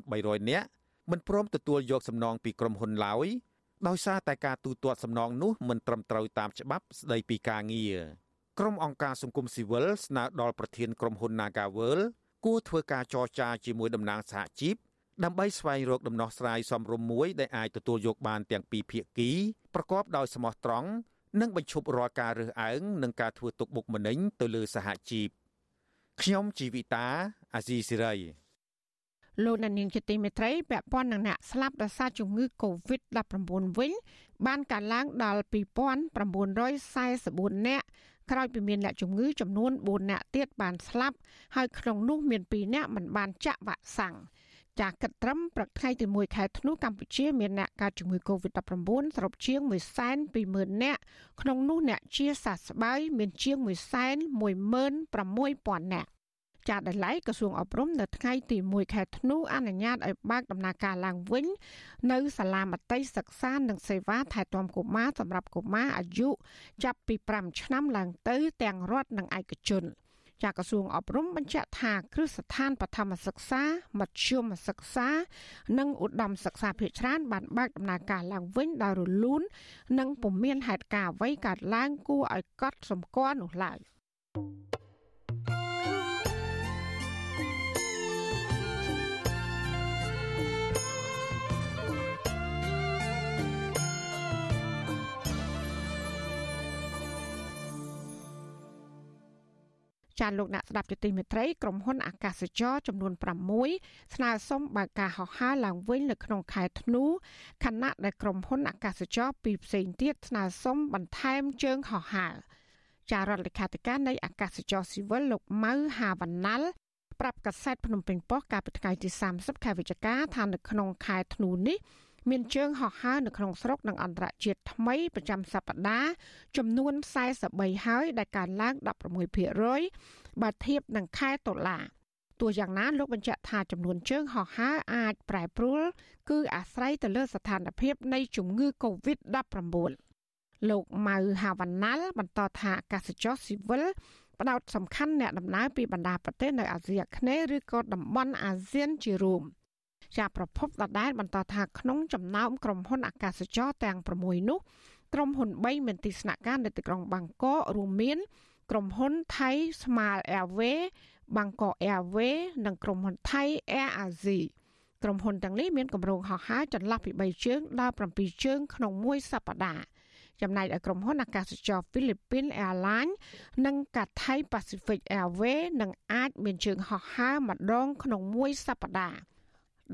A: 1300នាក់មិនព្រមទទួលយកសំណងពីក្រុមហ៊ុនឡើយ ដោយសារតែការទូទាត់សំណងនោះមិនត្រឹមត្រូវតាមច្បាប់ស្តីពីការងារក្រុមអង្គការសង្គមស៊ីវិលស្នើដល់ប្រធានក្រុមហ៊ុន Nagavel គួរធ្វើការចរចាជាមួយតំណាងសហជីពដើម្បីស្វែងរកដំណោះស្រាយសមរម្យមួយដែលអាចទទួលយកបានទាំងពីរភាគីប្រកបដោយស្មោះត្រង់និងបញ្ឈប់រាល់ការរើសអើងនិងការធ្វើទុកបុកម្នេញទៅលើសហជីពខ្ញុំជីវិតាអាស៊ីសេរី
D: លោកនាងជាទីមេត្រីពាក់ព័ន្ធនឹងអ្នកស្លាប់ដោយសារជំងឺ Covid-19 វិញបានកើនឡើងដល់2944នាក់ក្រោយពីមានអ្នកជំងឺចំនួន4នាក់ទៀតបានស្លាប់ហើយក្នុងនោះមាន2នាក់មិនបានចាក់វ៉ាក់សាំងចាគិតត្រឹមព្រឹកថ្ងៃទី1ខែធ្នូកម្ពុជាមានអ្នកកើតជំងឺ Covid-19 សរុបជាង120,000នាក់ក្នុងនោះអ្នកជាសះស្បើយមានជាង116,000នាក់ ចាត់ដែលឡៃក្រសួងអប់រំនៅថ្ងៃទី1ខែធ្នូអនុញ្ញាតឲ្យបើកដំណើរការឡើងវិញ នៅសាលាមត្តេយ្យសិក្សានិងសេវាថែទាំកុមារសម្រាប់កុមារអាយុចាប់ពី5ឆ្នាំឡើងទៅ ទាំងរដ្ឋនិងឯកជនចាក្រសួងអប់រំបញ្ជាក់ថាគ្រឹះស្ថានបឋមសិក្សាមធ្យមសិក្សា និងឧត្តមសិក្សាភាគច្រើនបានបើកដំណើរការឡើងវិញដោយរលូន និងពុំមានហេតុការណ៍អ្វីកើតឡើងគួរឲ្យកត់សម្គាល់នោះឡើយ។ ចាលោកអ្នកស្ដាប់ជាទីមេត្រីក្រុមហ៊ុនអាកាសចរចំនួន6ស្នើសុំបើកការហោះហើរឡើងវិញនៅក្នុងខែធ្នូខណៈដែលក្រុមហ៊ុនអាកាសចរពីរផ្សេងទៀតស្នើសុំបន្ថែមជើងហោះហើរចារដ្ឋលេខាធិការនៃអាកាសចរស៊ីវិលលោកម៉ៅហាវណ្ណាល់ប្រាប់កាសែតភ្នំពេញប៉ុស្តិ៍កាលពីថ្ងៃទី30ខែវិច្ឆិកាថានៅក្នុងខែធ្នូនេះ មានជើងហោះហើរនៅក្នុងស្រុកនិងអន្តរជាតិថ្មីប្រចាំសប្តាហ៍ចំនួន43ហើយដែលកើនឡើង16%បើធៀបនឹងខែតុលាទោះយ៉ាងណាលោកបញ្ជាក់ថាចំនួនជើងហោះហើរអាចប្រែប្រួលគឺអាស្រ័យទៅលើស្ថានភាពនៃជំងឺ Covid-19 លោកម៉ៅហាវ៉ាណាល់បន្តថាអាកាសចរស៊ីវិលផ្ដោតសំខាន់អ្នកដំណើរពីបណ្ដាប្រទេសនៅអាស៊ីអាគ្នេយ៍ឬក៏តំបន់អាស៊ានជារួម។ ជាប្រភពដដែលបន្តថាក្នុងចំណោមក្រុមហ៊ុនអាកាសចរទាំង6នោះក្រុមហ៊ុន3មានទីស្នាក់ការនៅទីក្រុងបាងកករួមមានក្រុមហ៊ុនថៃ Smile Airways Bangkok Airways និងក្រុមហ៊ុនថៃ Air Asia ក្រុមហ៊ុនទាំងនេះមានគម្រោងហោះហើរចន្លោះពី3ជើងដល់7ជើងក្នុងមួយសប្តាហ៍ចំណែកឯក្រុមហ៊ុនអាកាសចរ Philippines Airlines និង Cathay Pacific Airways នឹងអាចមានជើងហោះហើរម្ដងក្នុងមួយសប្តាហ៍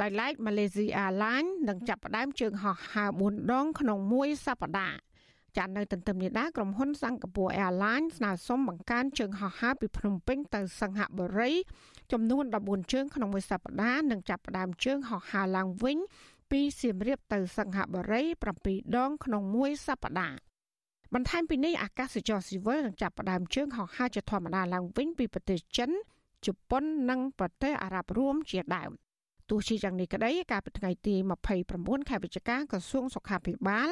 D: ដោយឡែក Malaysia Airlines នឹងចាប់ផ្ដើមជើងហោះហើរ4ដងក្នុងមួយសប្តាហ៍ចាត់នៅទន្ទឹមនេះដែរក្រុមហ៊ុនសិង្ហបុរី Airlines ស្នើសុំបង្កើនជើងហោះហើរពីភ្នំពេញទៅសង្ហបុរី ចំនួន14ជើងក្នុងមួយសប្តាហ៍និងចាប់ផ្ដើមជើងហោះហើរឡើងវិញពីសៀមរាបទៅសង្ហបុរី7ដងក្នុងមួយសប្តាហ៍បន្ថែមពីនេះអាកាសចរស៊ីវិលនឹងចាប់ផ្ដើមជើងហោះហើរជាធម្មតាឡើងវិញពីប្រទេសចិនជប៉ុននិងប្រទេសអារ៉ាប់រួមជាដើម ទោះជាយ៉ាងនេះក្តីកាលពីថ្ងៃទី29ខែវិច្ឆិកាក្រសួងសុខាភិបាល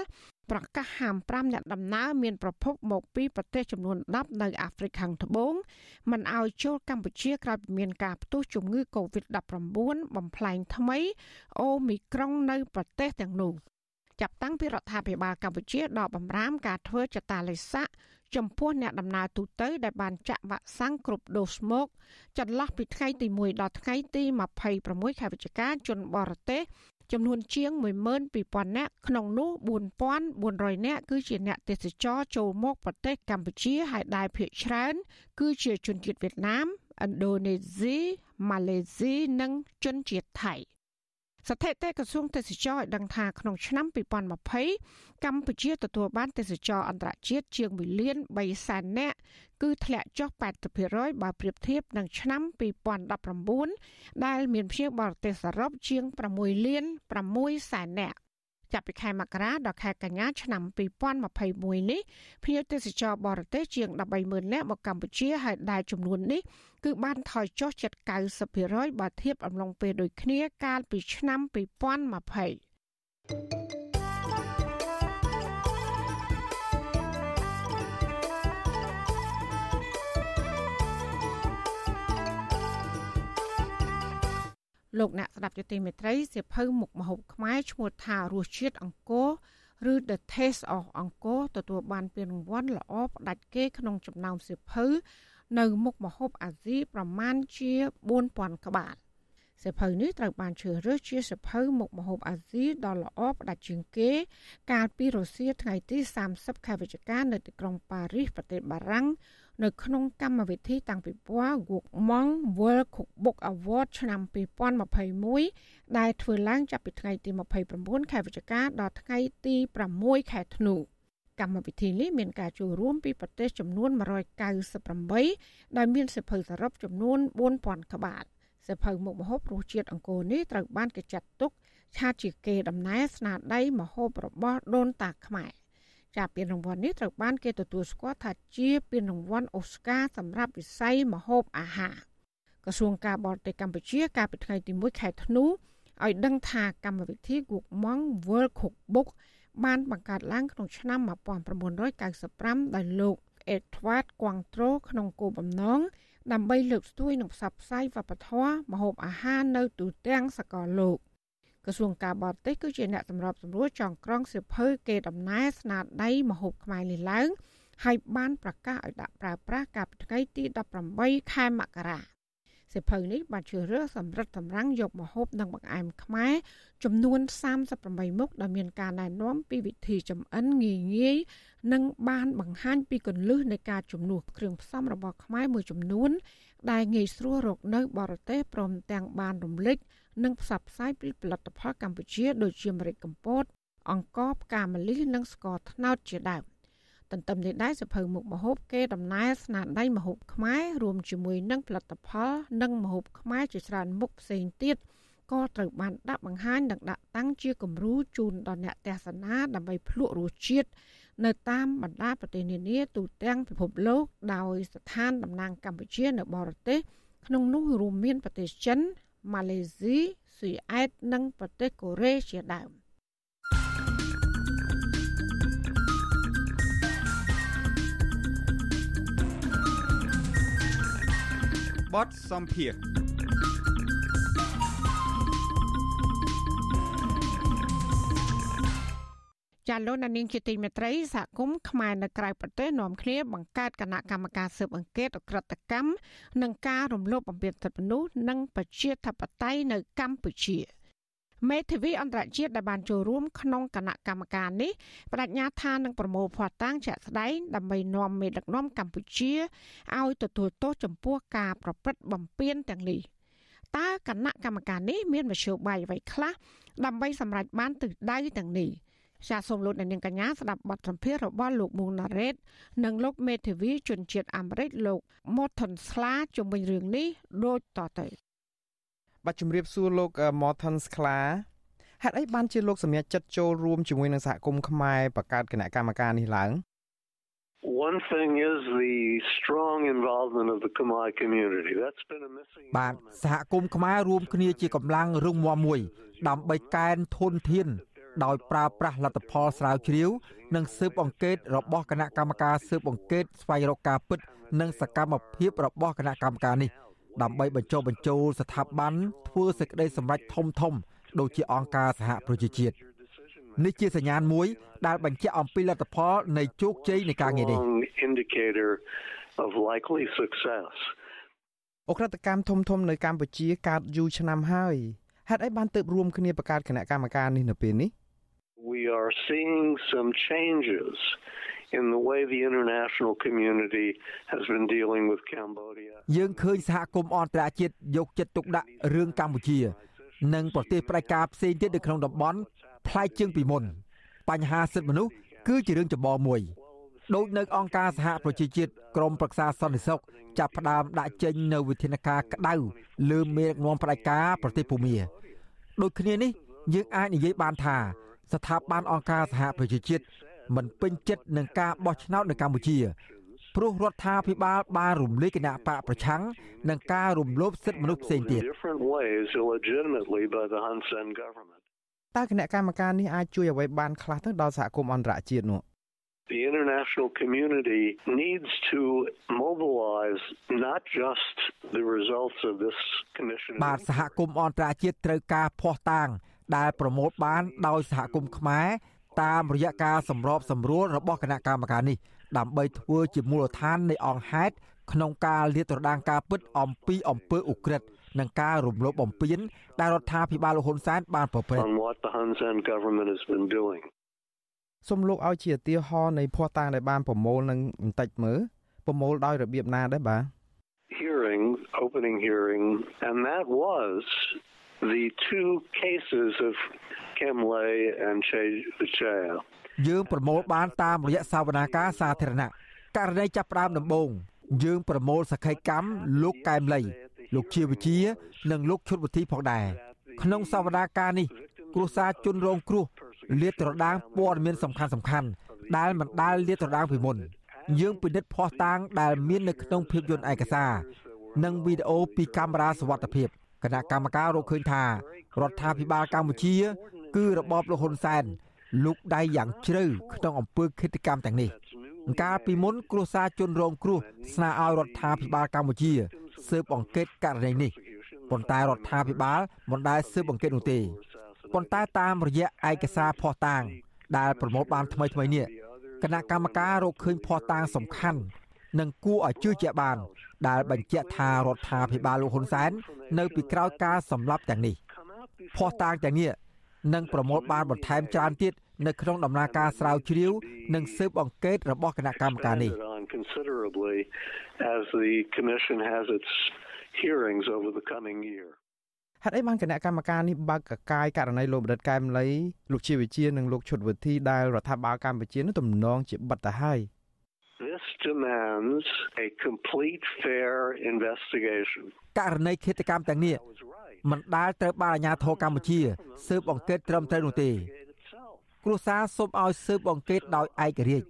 D: ប្រកាសហាម5អ្នកដំណើរមានប្រភពមកពីប្រទេសចំនួន10នៅអាហ្វ្រិកខាងត្បូងមិនឲ្យចូលកម្ពុជាក្រោយពីមានការផ្ទុះជំងឺ Covid-19 បំផ្លែងថ្មីអូមីក្រុងនៅប្រទេសទាំងនោះចាប់តាំងពីរដ្ឋាភិបាលកម្ពុជាដកបំរាមការធ្វើចតាឡេស័ក ចំពោះអ្នកដំណើរទូទៅដែលបានចាក់វ៉ាក់សាំងគ្រប់ដូសមកចន្លោះពីថ្ងៃទី1ដល់ថ្ងៃទី26ខែវិច្ឆិកាជនបរទេសចំនួនជាង12000នាក់ក្នុងនោះ4400នាក់គឺជាអ្នកទេសចរចូលមកប្រទេសកម្ពុជាហើយដែលភាគច្រើន គឺជាជនជាតិវៀតណាមឥណ្ឌូនេស៊ីម៉ាឡេស៊ីនិងជនជាតិថៃ។ ស្ថិតិក្រសួងទេសចរឲ្យដឹងថាក្នុងឆ្នាំ2020កម្ពុជាទទួលបានទេសចរអន្តរជាតិជាង1លាន3សែននាក់គឺធ្លាក់ចុះ80%បើប្រៀបធៀបនឹងឆ្នាំ2019ដែលមានភ្ញៀវបរទេសសរុបជាង6លាន6សែននាក់ ចាប់ពីខែមករាដល់ខែកញ្ញាឆ្នាំ2021នេះភ្ញៀវទេសចរបរទេសជាង130,000នាក់មកកម្ពុជាហើយដែលចំនួននេះគឺបានថយចុះជិត90%បើធៀបអំឡុងពេលដូចគ្នាកាលពីឆ្នាំ2020 លោកអ្នកស្ដាប់យុតិមេត្រីសៀវភៅមុខមហូបខ្មែរឈ្មោះថារសជាតិអង្គរឬ The Taste of អង្គរទទួលបានពានរង្វាន់ល្អផ្ដាច់គេក្នុងចំណោមសៀវភៅនៅមុខមហូបអាស៊ីប្រមាណជា4000ក្បាលសៀវភៅនេះត្រូវបានជ្រើសរើសជាសៀវភៅមុខមហូបអាស៊ីដ៏ល្អផ្ដាច់ជាងគេ កាលពីរសៀលថ្ងៃទី30ខែវិច្ឆិកានៅទីក្រុងប៉ារីសប្រទេសបារាំង នៅក្នុងកម្មវិធីតាំងពីពណ៌ Gukmong World Cookbook Award ឆ្នាំ2021ដែលធ្វើឡើងចាប់ពីថ្ងៃទី29ខែវិច្ឆិកាដល់ថ្ងៃទី6ខែធ្នូកម្មវិធីនេះមានការចូលរួមពីប្រទេសចំនួន198ដែលមានសិភៅសរុបចំនួន4000ក្បាលសិភៅមុខម្ហូបរសជាតិអង្គរនេះត្រូវបានគេចាត់ទុកថាជាកេរដំណែលស្នាដៃម្ហូបរបស់ដូនតាខ្មែរ ចាពានរង្វាន់នេះត្រូវបានគេទទួលស្គាល់ថាជាពានរង្វាន់អូស្ការសម្រាប់វិស័យម្ហូបអាហារក្រសួងការបរទេសកម្ពុជាកាលពីថ្ងៃទី1ខែធ្នូឲ្យដឹងថាកម្មវិធី Gukmong World Cookbook បានបង្កើតឡើងក្នុងឆ្នាំ1995ដោយលោក Edward Quantro ក្នុងគោលបំណងដើម្បីលើកស្ទួយនិងផ្សព្វផ្សាយវប្បធម៌ម្ហូបអាហារនៅទូទាំងសកលលោក។ ក្រសួងការបរទេសគឺជាអ្នកសម្របសម្រួលចងក្រងសិភៅគេដំណើរស្នាដៃមហូបខ្មែរនេះឡើងហើយបានប្រកាសឲ្យដាក់ប្រើប្រាស់កាលពីថ្ងៃទី18ខែមករាសិភៅនេះបានជ្រើសរើសសម្រិតសម្រាំងយកម្ហូបនិងបង្អែមខ្មែរចំនួន38មុខដែលមានការណែនាំពីវិធីចម្អិនងាយងាយនិងបានបង្ហាញពីគន្លឹះនៃការជំនួសគ្រឿងផ្សំរបស់ខ្មែរមួយចំនួនដែលងាយស្រួលរកនៅបរទេសព្រមទាំងបានរំលេច និងផ្សព្វផ្សាយពីផលិតផលកម្ពុជាដូចជាម្រេចកំពតអង្ករផ្កាម្លិះនិងស្ករត្នោតជាដើមទន្ទឹមនេះដែរសភៅមុខមហូបគេដំណើរស្នាដៃមហូបខ្មែររួមជាមួយនឹងផលិតផលនិងមហូបខ្មែរជាច្រើនមុខផ្សេងទៀតក៏ត្រូវបានដាក់បង្ហាញនិងដាក់តាំងជាគំរូជូនដល់អ្នកទស្សនាដើម្បីភ្លក់រសជាតិនៅតាមបណ្ដាប្រទេសនានាទូទាំងពិភពលោកដោយស្ថានតំណាងកម្ពុជានៅបរទេសក្នុងនោះរួមមានប្រទេសចិន ម៉ាឡេស៊ីស៊ុយអែតនិងប្រទេសកូរ៉េជាដើម
B: បតសំភារ
D: ចាលោកនាងជាទីមេត្រីសហគមន៍ខ្មែរនៅក្រៅប្រទេសនាំគ្នាបង្កើតគណៈកម្មការស៊ើបអង្កេតអក្រិតកម្មនិងការរំលោភបំពានសិទ្ធិមនុស្សនិងប្រជាធិបតេយ្យនៅកម្ពុជាមេធាវីអន្តរជាតិដែលបានចូលរួមក្នុងគណៈកម្មការនេះបដិញ្ញាថានឹងប្រមូលភស្តុតាងជាក់ស្ដែងដើម្បីនាំមេដឹកនាំកម្ពុជាឲ្យទទួលទោសចំពោះការប្រព្រឹត្តបំពានទាំងនេះតើគណៈកម្មការនេះមានមធ្យោបាយអ្វីខ្លះដើម្បីសម្រេចបានទិសដៅទាំងនេះ។ ចាសសូមលោកអ្នកនាងកញ្ញាស្ដាប់បទសម្ភាសន៍របស់លោកមុងណារ៉េត និងលោកមេធាវីជនជាតិអាមេរិកលោក Morton ស្លាជំវិញរឿងនេះដូចតទៅ
V: បាទជំរាបសួរលោក Morton ស្ក្លាហេតុអីបានជាលោកសម្រេចចិត្តចូលរួមជាមួយនឹងសហគមន៍ខ្មែរបង្កើតគណៈកម្មការនេះឡើង
W: One thing is the strong involvement of the Khmer community. That's been a missing
V: បាទសហគមន៍ខ្មែររួមគ្នាជាកម្លាំងរឹងមាំមួយ ដើម្បីកែនធនធាន ដោយប្រើប្រាស់លទ្ធផលស្រាវជ្រាវ និងស៊ើបអង្កេតរបស់គណៈកម្មការស៊ើបអង្កេតស្វែងរកការពិត និងសកម្មភាពរបស់គណៈកម្មការនេះដើម្បីបញ្ចុះបញ្ចូលស្ថាប័នធ្វើសេចក្តីសម្រេចធំធំដូចជាអង្គការសហប្រជាជាតិនេះជាសញ្ញាណមួយដែលបញ្ជាក់អំពីលទ្ធផលនៃជោគជ័យនៃការងារនេះ
W: of likely success
V: អ ுக ្រិតកម្មធំធំនៅកម្ពុជាកើតយូរឆ្នាំហើយហេតុអីបានទៅរួមគ្នាបង្កើតគណៈកម្មការនេះនៅពេលនេះ
W: we are seeing some changes in the way the international community has been dealing with Cambodia
V: យើងឃើញសហគមន៍អន្តរជាតិយកចិត្តទុកដាក់រឿងកម្ពុជា និងប្រទេសផ្ដាច់ការផ្សេងទៀតនៅក្នុងតំបន់ប្លែកជាងពីមុន បញ្ហាសិទ្ធិមនុស្សគឺជារឿងចម្បងមួយដោយនៅអង្គការសហប្រជាជាតិក្រមប្រឹក្សាសន្តិសុខចាប់ផ្ដើមដាក់ចេញនៅវិធានការក្តៅលើមេដឹកនាំផ្ដាច់ការប្រទេសភូមាដូចគ្នានេះយើងអាចនិយាយបានថា ស្ថាប័នអង្គការសហប្រជាជាតិមិនពេញចិត្តនឹងការបោះឆ្នោតនៅកម្ពុជាព្រោះរដ្ឋាភិបាលបានរំលាយគណៈបកប្រឆាំងនិងការរំលោភសិទ្ធិមនុស្សផ្សេងទៀត
X: តើគណៈកម្មការនេះអាចជួយអ្វីបានខ្លះទៅដល់សហគមន៍អន្តរជាតិនោះ
W: The international community needs to mobilize not just the results of this commission
V: បាទសហគមន៍អន្តរជាតិត្រូវការភ័ស្តុតាង ដែលប្រមូលបានដោយសហគមន៍ខ្មែរតាមរយៈការសម្របសម្រួលរបស់គណៈកម្មការនេះដើម្បីធ្វើជាមូលដ្ឋាននៃអង្គហេតុក្នុងការលាតត្រដាងការពិតអំពីអំពើឧក្រិដ្ឋនិងការរំលោភបំពានដែលរដ្ឋាភិបាលលោកហ៊ុនសែនបានប្រព្រឹត្ត
X: សូមលោកឲ្យជាឧទាហរណ៍នៃភ័ស្តុតាងដែលបានប្រមូលនឹងបន្តិចមើលប្រមូលដោយរបៀបណាដែរបាទ
W: hearing opening hearing and that was the two cases of Kim Lay and Che Chaya
V: យើងប្រមូលបានតាមរយៈសវនាការសាធារណៈករណីចាប់ផ្ដើមដំបូងយើងប្រមូលសក្ខីកម្មលោកកែមលី លោកជាវិជា និងលោកឈុតវិធីផងដែរក្នុងសវនាការនេះគ្រួសារជនរងគ្រោះលាតត្រដាងព័ត៌មានសំខាន់សំខាន់ដែលមិនដែលលាតត្រដាងពីមុន យើងពិនិត្យភស្តុតាងដែលមាននៅក្នុងភាពយន្តឯកសារ និងវីដេអូពីកាមេរ៉ាសវត្ថិភាព គណៈកម្មការរកឃើញថារដ្ឋាភិបាលកម្ពុជា គឺរបបលោកហ៊ុនសែនលូកដៃយ៉ាងជ្រៅក្នុងអំពើឃាតកម្មទាំងនេះកាលពីមុនគ្រួសារជនរងគ្រោះស្នើឲ្យរដ្ឋាភិបាលកម្ពុជាស៊ើបអង្កេតករណីនេះប៉ុន្តែរដ្ឋាភិបាលមិនដែលស៊ើបអង្កេតនោះទេប៉ុន្តែតាមរយៈឯកសារភស្តុតាង ដែលប្រមូលបានថ្មីថ្មីនេះគណៈកម្មការរកឃើញភស្តុតាងសំខាន់ និងគួរឲ្យជឿជាក់បាន ដែលបញ្ជាក់ថារដ្ឋាភិបាលលោកហ៊ុនសែននៅពីក្រោយការសម្លាប់ទាំងនេះភស្តុតាងទាំងនេះនឹងប្រមូលបានបន្ថែមច្រើនទៀតនៅក្នុងដំណើរការស្រាវជ្រាវនិងស៊ើបអង្កេតរបស់គណៈកម្មការនេះ
W: as the commission has its hearings over the coming year
X: ហេតុអីបានគណៈកម្មការនេះបើកកកាយករណីលោកបណ្ឌិតកែមលីលោកជាវិជានិងលោកឈុតវិធីដែលរដ្ឋាភិបាលកម្ពុជានឹងទំនងជាបិទទៅហើយ
W: This demands a complete fair investigation
V: ករណីឃាតកម្មទាំងនេះមិនដែលត្រូវបានអាជ្ញាធរកម្ពុជាស៊ើបអង្កេតត្រឹមត្រូវនោះទេ គ្រួសារសូមឲ្យស៊ើបអង្កេតដោយឯករាជ្យ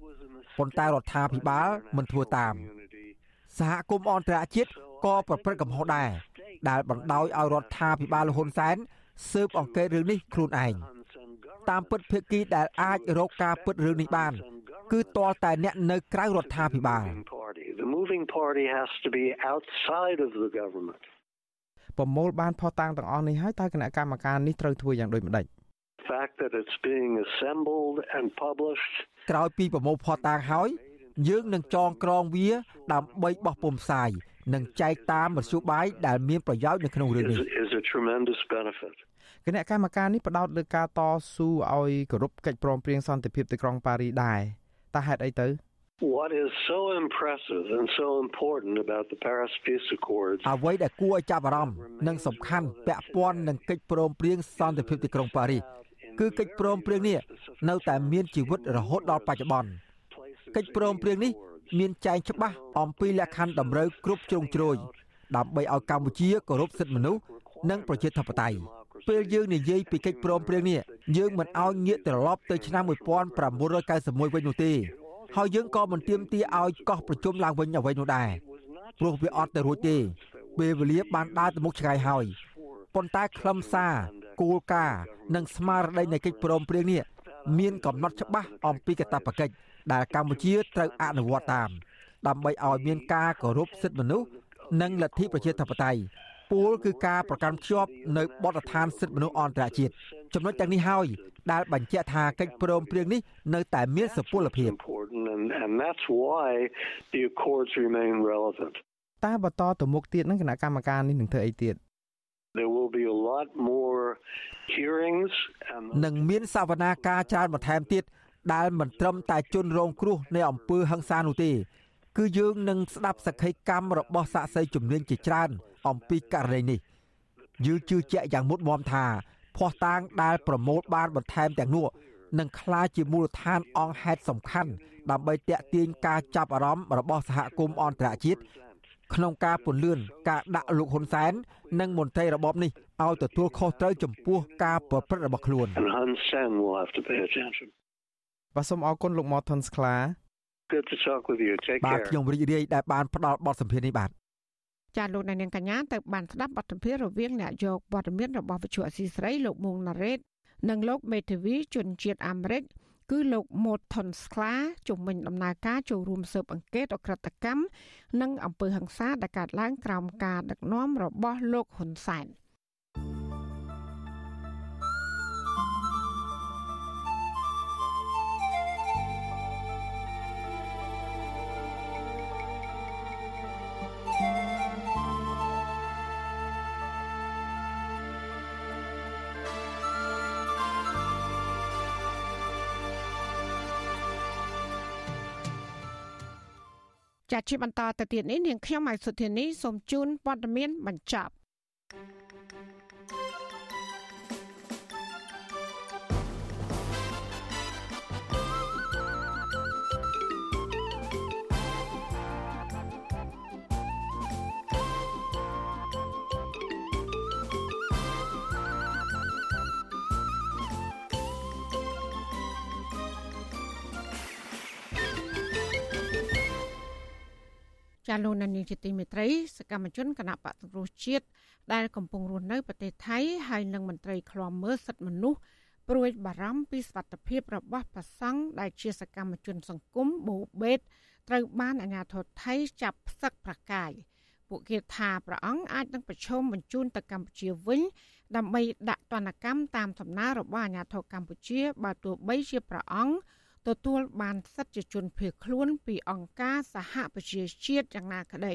V: ប៉ុន្តែរដ្ឋាភិបាលមិនធ្វើតាមសហគមន៍អន្តរជាតិក៏ប្រព្រឹត្តកំហុសដែរដែលបណ្ដោយឲ្យរដ្ឋាភិបាលលហ៊ុនសែនស៊ើបអង្កេតរឿងនេះខ្លួនឯងតាមពិតភាគីដែលអាចរកការពិតរឿងនេះបាន គឺទាល់តែអ្នកនៅក្រៅរដ្ឋាភិបាល
W: The moving party has to be outside of the government
X: ប្រមូលបានផុសតាំងទាំងអស់នេះហើយតើគណៈកម្មការនេះត្រូវធ្វើយ៉ាងដូចម្ដេច
W: fact that it's being assembled and published
V: ក្រោយពីប្រមូលផុសតាងហើយយើងនឹងចងក្រងវា ដើម្បីបោះពុម្ពផ្សាយនិងចែកតាមមធ្យោបាយដែលមានប្រយោជន៍នៅក្នុងរឿងនេះ
W: is a tremendous benefit
X: គណៈកម្មការនេះផ្ដោតលើការតស៊ូឲ្យគោរពកិច្ចព្រមព្រៀងសន្តិភាពទីក្រុងប៉ារីដែរ តើហេតុអីទៅ
W: What is so impressive and so important about the Paris Peace Accords
V: អ្វីដែលគួរឲ្យចាប់អារម្មណ៍និងសំខាន់ពាក់ព័ន្ធនឹងកិច្ចព្រមព្រៀងសន្តិភាពទីក្រុងប៉ារីគឺកិច្ចព្រមព្រៀងនេះនៅតែមានជីវិតរហូតដល់បច្ចុប្បន្នកិច្ចព្រមព្រៀងនេះមានចែងច្បាស់អំពីលក្ខខណ្ឌតម្រូវគ្រប់ជ្រុងជ្រោយដើម្បីឲ្យកម្ពុជាគោរពសិទ្ធិមនុស្សនិងប្រជាធិបតេយ្យ ពេលយើងនិយាយពីកិច្ចព្រមព្រៀងនេះយើងមិនឲ្យងាកត្រឡប់ទៅឆ្នាំ1991វិញនោះទេហើយយើងក៏មិនទាមទារឲ្យកោះប្រជុំឡើងវិញអ្វីនោះដែរព្រោះវាអត់ទៅរួចទេពេលវេលាបានដើរទៅមុខឆ្ងាយហើយប៉ុន្តែខ្លឹមសារគោលការណ៍និងស្មារតីនៃកិច្ចព្រមព្រៀងនេះមានកំណត់ច្បាស់អំពីកាតព្វកិច្ចដែលកម្ពុជាត្រូវអនុវត្តតាម ដើម្បីឲ្យមានការគោរពសិទ្ធិមនុស្សនិងលទ្ធិប្រជាធិបតេយ្យ ពូលគឺការប្រកាន់ខ្ជាប់នៅបទដ្ឋានសិទ្ធិមនុស្សអន្តរជាតិចំណុចទាំងនេះហើយដែលបញ្ជាក់ថាកិច្ចព្រមព្រៀងនេះនៅតែមានសុពលភាព
W: and that's why the accords remain relevant
X: តើបន្តទៅមុខទៀតនឹងគណៈកម្មការនេះនឹងធ្វើអីទៀត
W: There will be a lot more hearings and
V: នឹងមានសវនាការច្រើនបន្ថែមទៀតដែលមិនត្រឹមតែជនរងគ្រោះនៃអំពើហិង្សានោះទេ គឺយើងនឹងស្ដាប់សក្ខីកម្មរបស់សាក្សីជំនាញជាច្រើន អំពីករណីនេះយើងជឿជាក់យ៉ាងមុតមមថាភ័ស្តុតាងដែលប្រមូលបានបន្ថែមទាំងនោះនឹងក្លាយជាមូលដ្ឋានអង្គហេតុសំខាន់ដើម្បីតាក់ទាញការចាប់អារម្មណ៍របស់សហគមន៍អន្តរជាតិក្នុងការពន្លឿនការដាក់លោកហ៊ុនសែននិងមន្ត្រីរបបនេះឲ្យទទួលខុសត្រូវចំពោះការប្រព្រឹត្តរបស់ខ្លួន
W: And Hun Sen will have to pay attention.
X: បាទសូមអរគុណលោក Morton ស្ក្លា
W: Good to talk with you. Take
V: បាទ
W: care.
V: ខ្ញុំរីករាយដែលបានផ្ដល់បទសម្ភាសន៍នេះបាទ
D: ចាលោកនាងកញ្ញាទៅបានស្ដាប់បទសម្ភាសន៍រវាងអ្នកយកព័ត៌មានរបស់វិទ្យុអស៊ីសេរីលោកមុងណារ៉េតនិងលោកមេធាវីជនជាតិអាមេរិកគឺលោក Morton Skla ជំនាញដំណើរការចូលរួមស៊ើបអង្កេតអក្រិតកម្មនិងអំពើហិង្សាដែលកើតឡើងក្រោមការដឹកនាំរបស់លោកហ៊ុនសែន។ ជាបន្តទៅទៀតនេះនាងខ្ញុំម៉ៃសុធានីសូមជូនព័ត៌មានបញ្ចប់ ចាលោកនានីជាទីមេត្រីសកម្មជនគណៈបកសង្គ្រោះជាតិដែលកំពុងរស់នៅប្រទេសថៃហើយនិងមន្ត្រីឃ្លាំមើលសិទ្ធិមនុស្សព្រួយបារម្ភពីសុខភាពរបស់ប្រសង់ដែលជាសកម្មជនសង្គមបូបេតត្រូវបានអាជ្ញាធរថៃចាប់ផ្សឹកប្រកាយពួកគេថាព្រះអង្គអាចនឹងប្រឈមបញ្ជូនទៅកម្ពុជាវិញ ដើម្បីដាក់ទណ្ឌកម្មតាមសំណើរបស់អាជ្ញាធរកម្ពុជាបើទោះបីជាព្រះអង្គ ទទួលបានសិទ្ធិជាជនភៀសខ្លួនពីអង្គការសហប្រជាជាតិយ៉ាងណាក្តី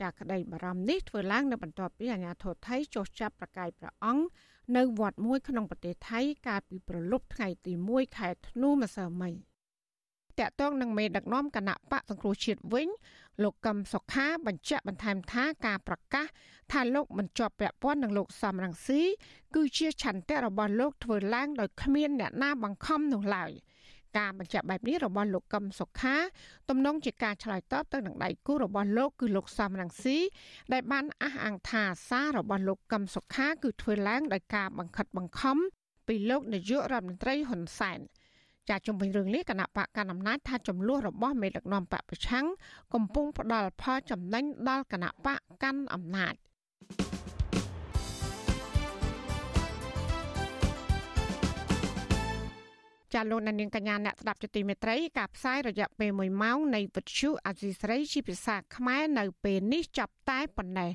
D: ចាក្តីបារម្ភនេះធ្វើឡើងនៅបន្ទាប់ពីអាជ្ញាធរថៃចុះចាប់ប្រកាយព្រះអង្គនៅវត្តមួយក្នុងប្រទេសថៃកាលពីប្រលប់ថ្ងៃទី1ខែធ្នូម្សិលមិញតកតងនឹងមេដឹកនាំគណៈបកសង្គ្រោះជាតិវិញលោកកឹមសុខាបញ្ជាក់បន្ថែមថាការប្រកាសថាលោកមិនជាប់ពាក់ព័ន្ធនឹងលោកសំរងស៊ីគឺជាឆន្ទៈរបស់លោកធ្វើឡើងដោយគ្មានអ្នកណាបង្ខំនោះឡើយ។ ការបញ្ជាក់បែបនេះរបស់លោកកឹមសុខាទំនងជាការឆ្លើយតបទៅនឹងដៃគូរបស់លោកគឺលោកសំរងស៊ីដែលបានអះអាងថាសាររបស់លោកកឹមសុខាគឺធ្វើឡើងដោយការបង្ខិតបង្ខំពីលោកនាយករដ្ឋមន្ត្រីហ៊ុនសែនចាជំវិញរឿងនេះគណៈបកកណ្ដាលអំណាចថាចំនួនរបស់មេដឹកនាំបកប្រឆាំងកំពុងផ្ដល់ផលចំណេញដល់គណៈបកកាន់អំណាច ចាលោកនាងកញ្ញាអ្នកស្ដាប់ជាទីមេត្រីការផ្សាយរយៈពេល1ម៉ោងនៃវិទ្យុអាស៊ីសេរីជាភាសាខ្មែរនៅពេលនេះចាប់តែប៉ុណ្ណេះ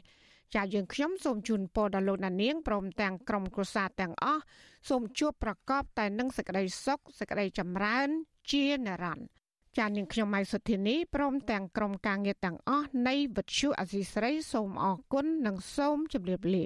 D: ចាយើងខ្ញុំសូមជូនពរដល់លោកនាងព្រមទាំងក្រុមគ្រួសារទាំងអស់សូមជួបប្រកបតែនឹងសេចក្តីសុខសេចក្តីចម្រើន ជានិរន្តរ៍ចានាងខ្ញុំម៉ៃសុធានីព្រមទាំងក្រុមការងារទាំងអស់នៃវិទ្យុអាស៊ីសេរីសូមអរគុណនិងសូមជម្រាបលា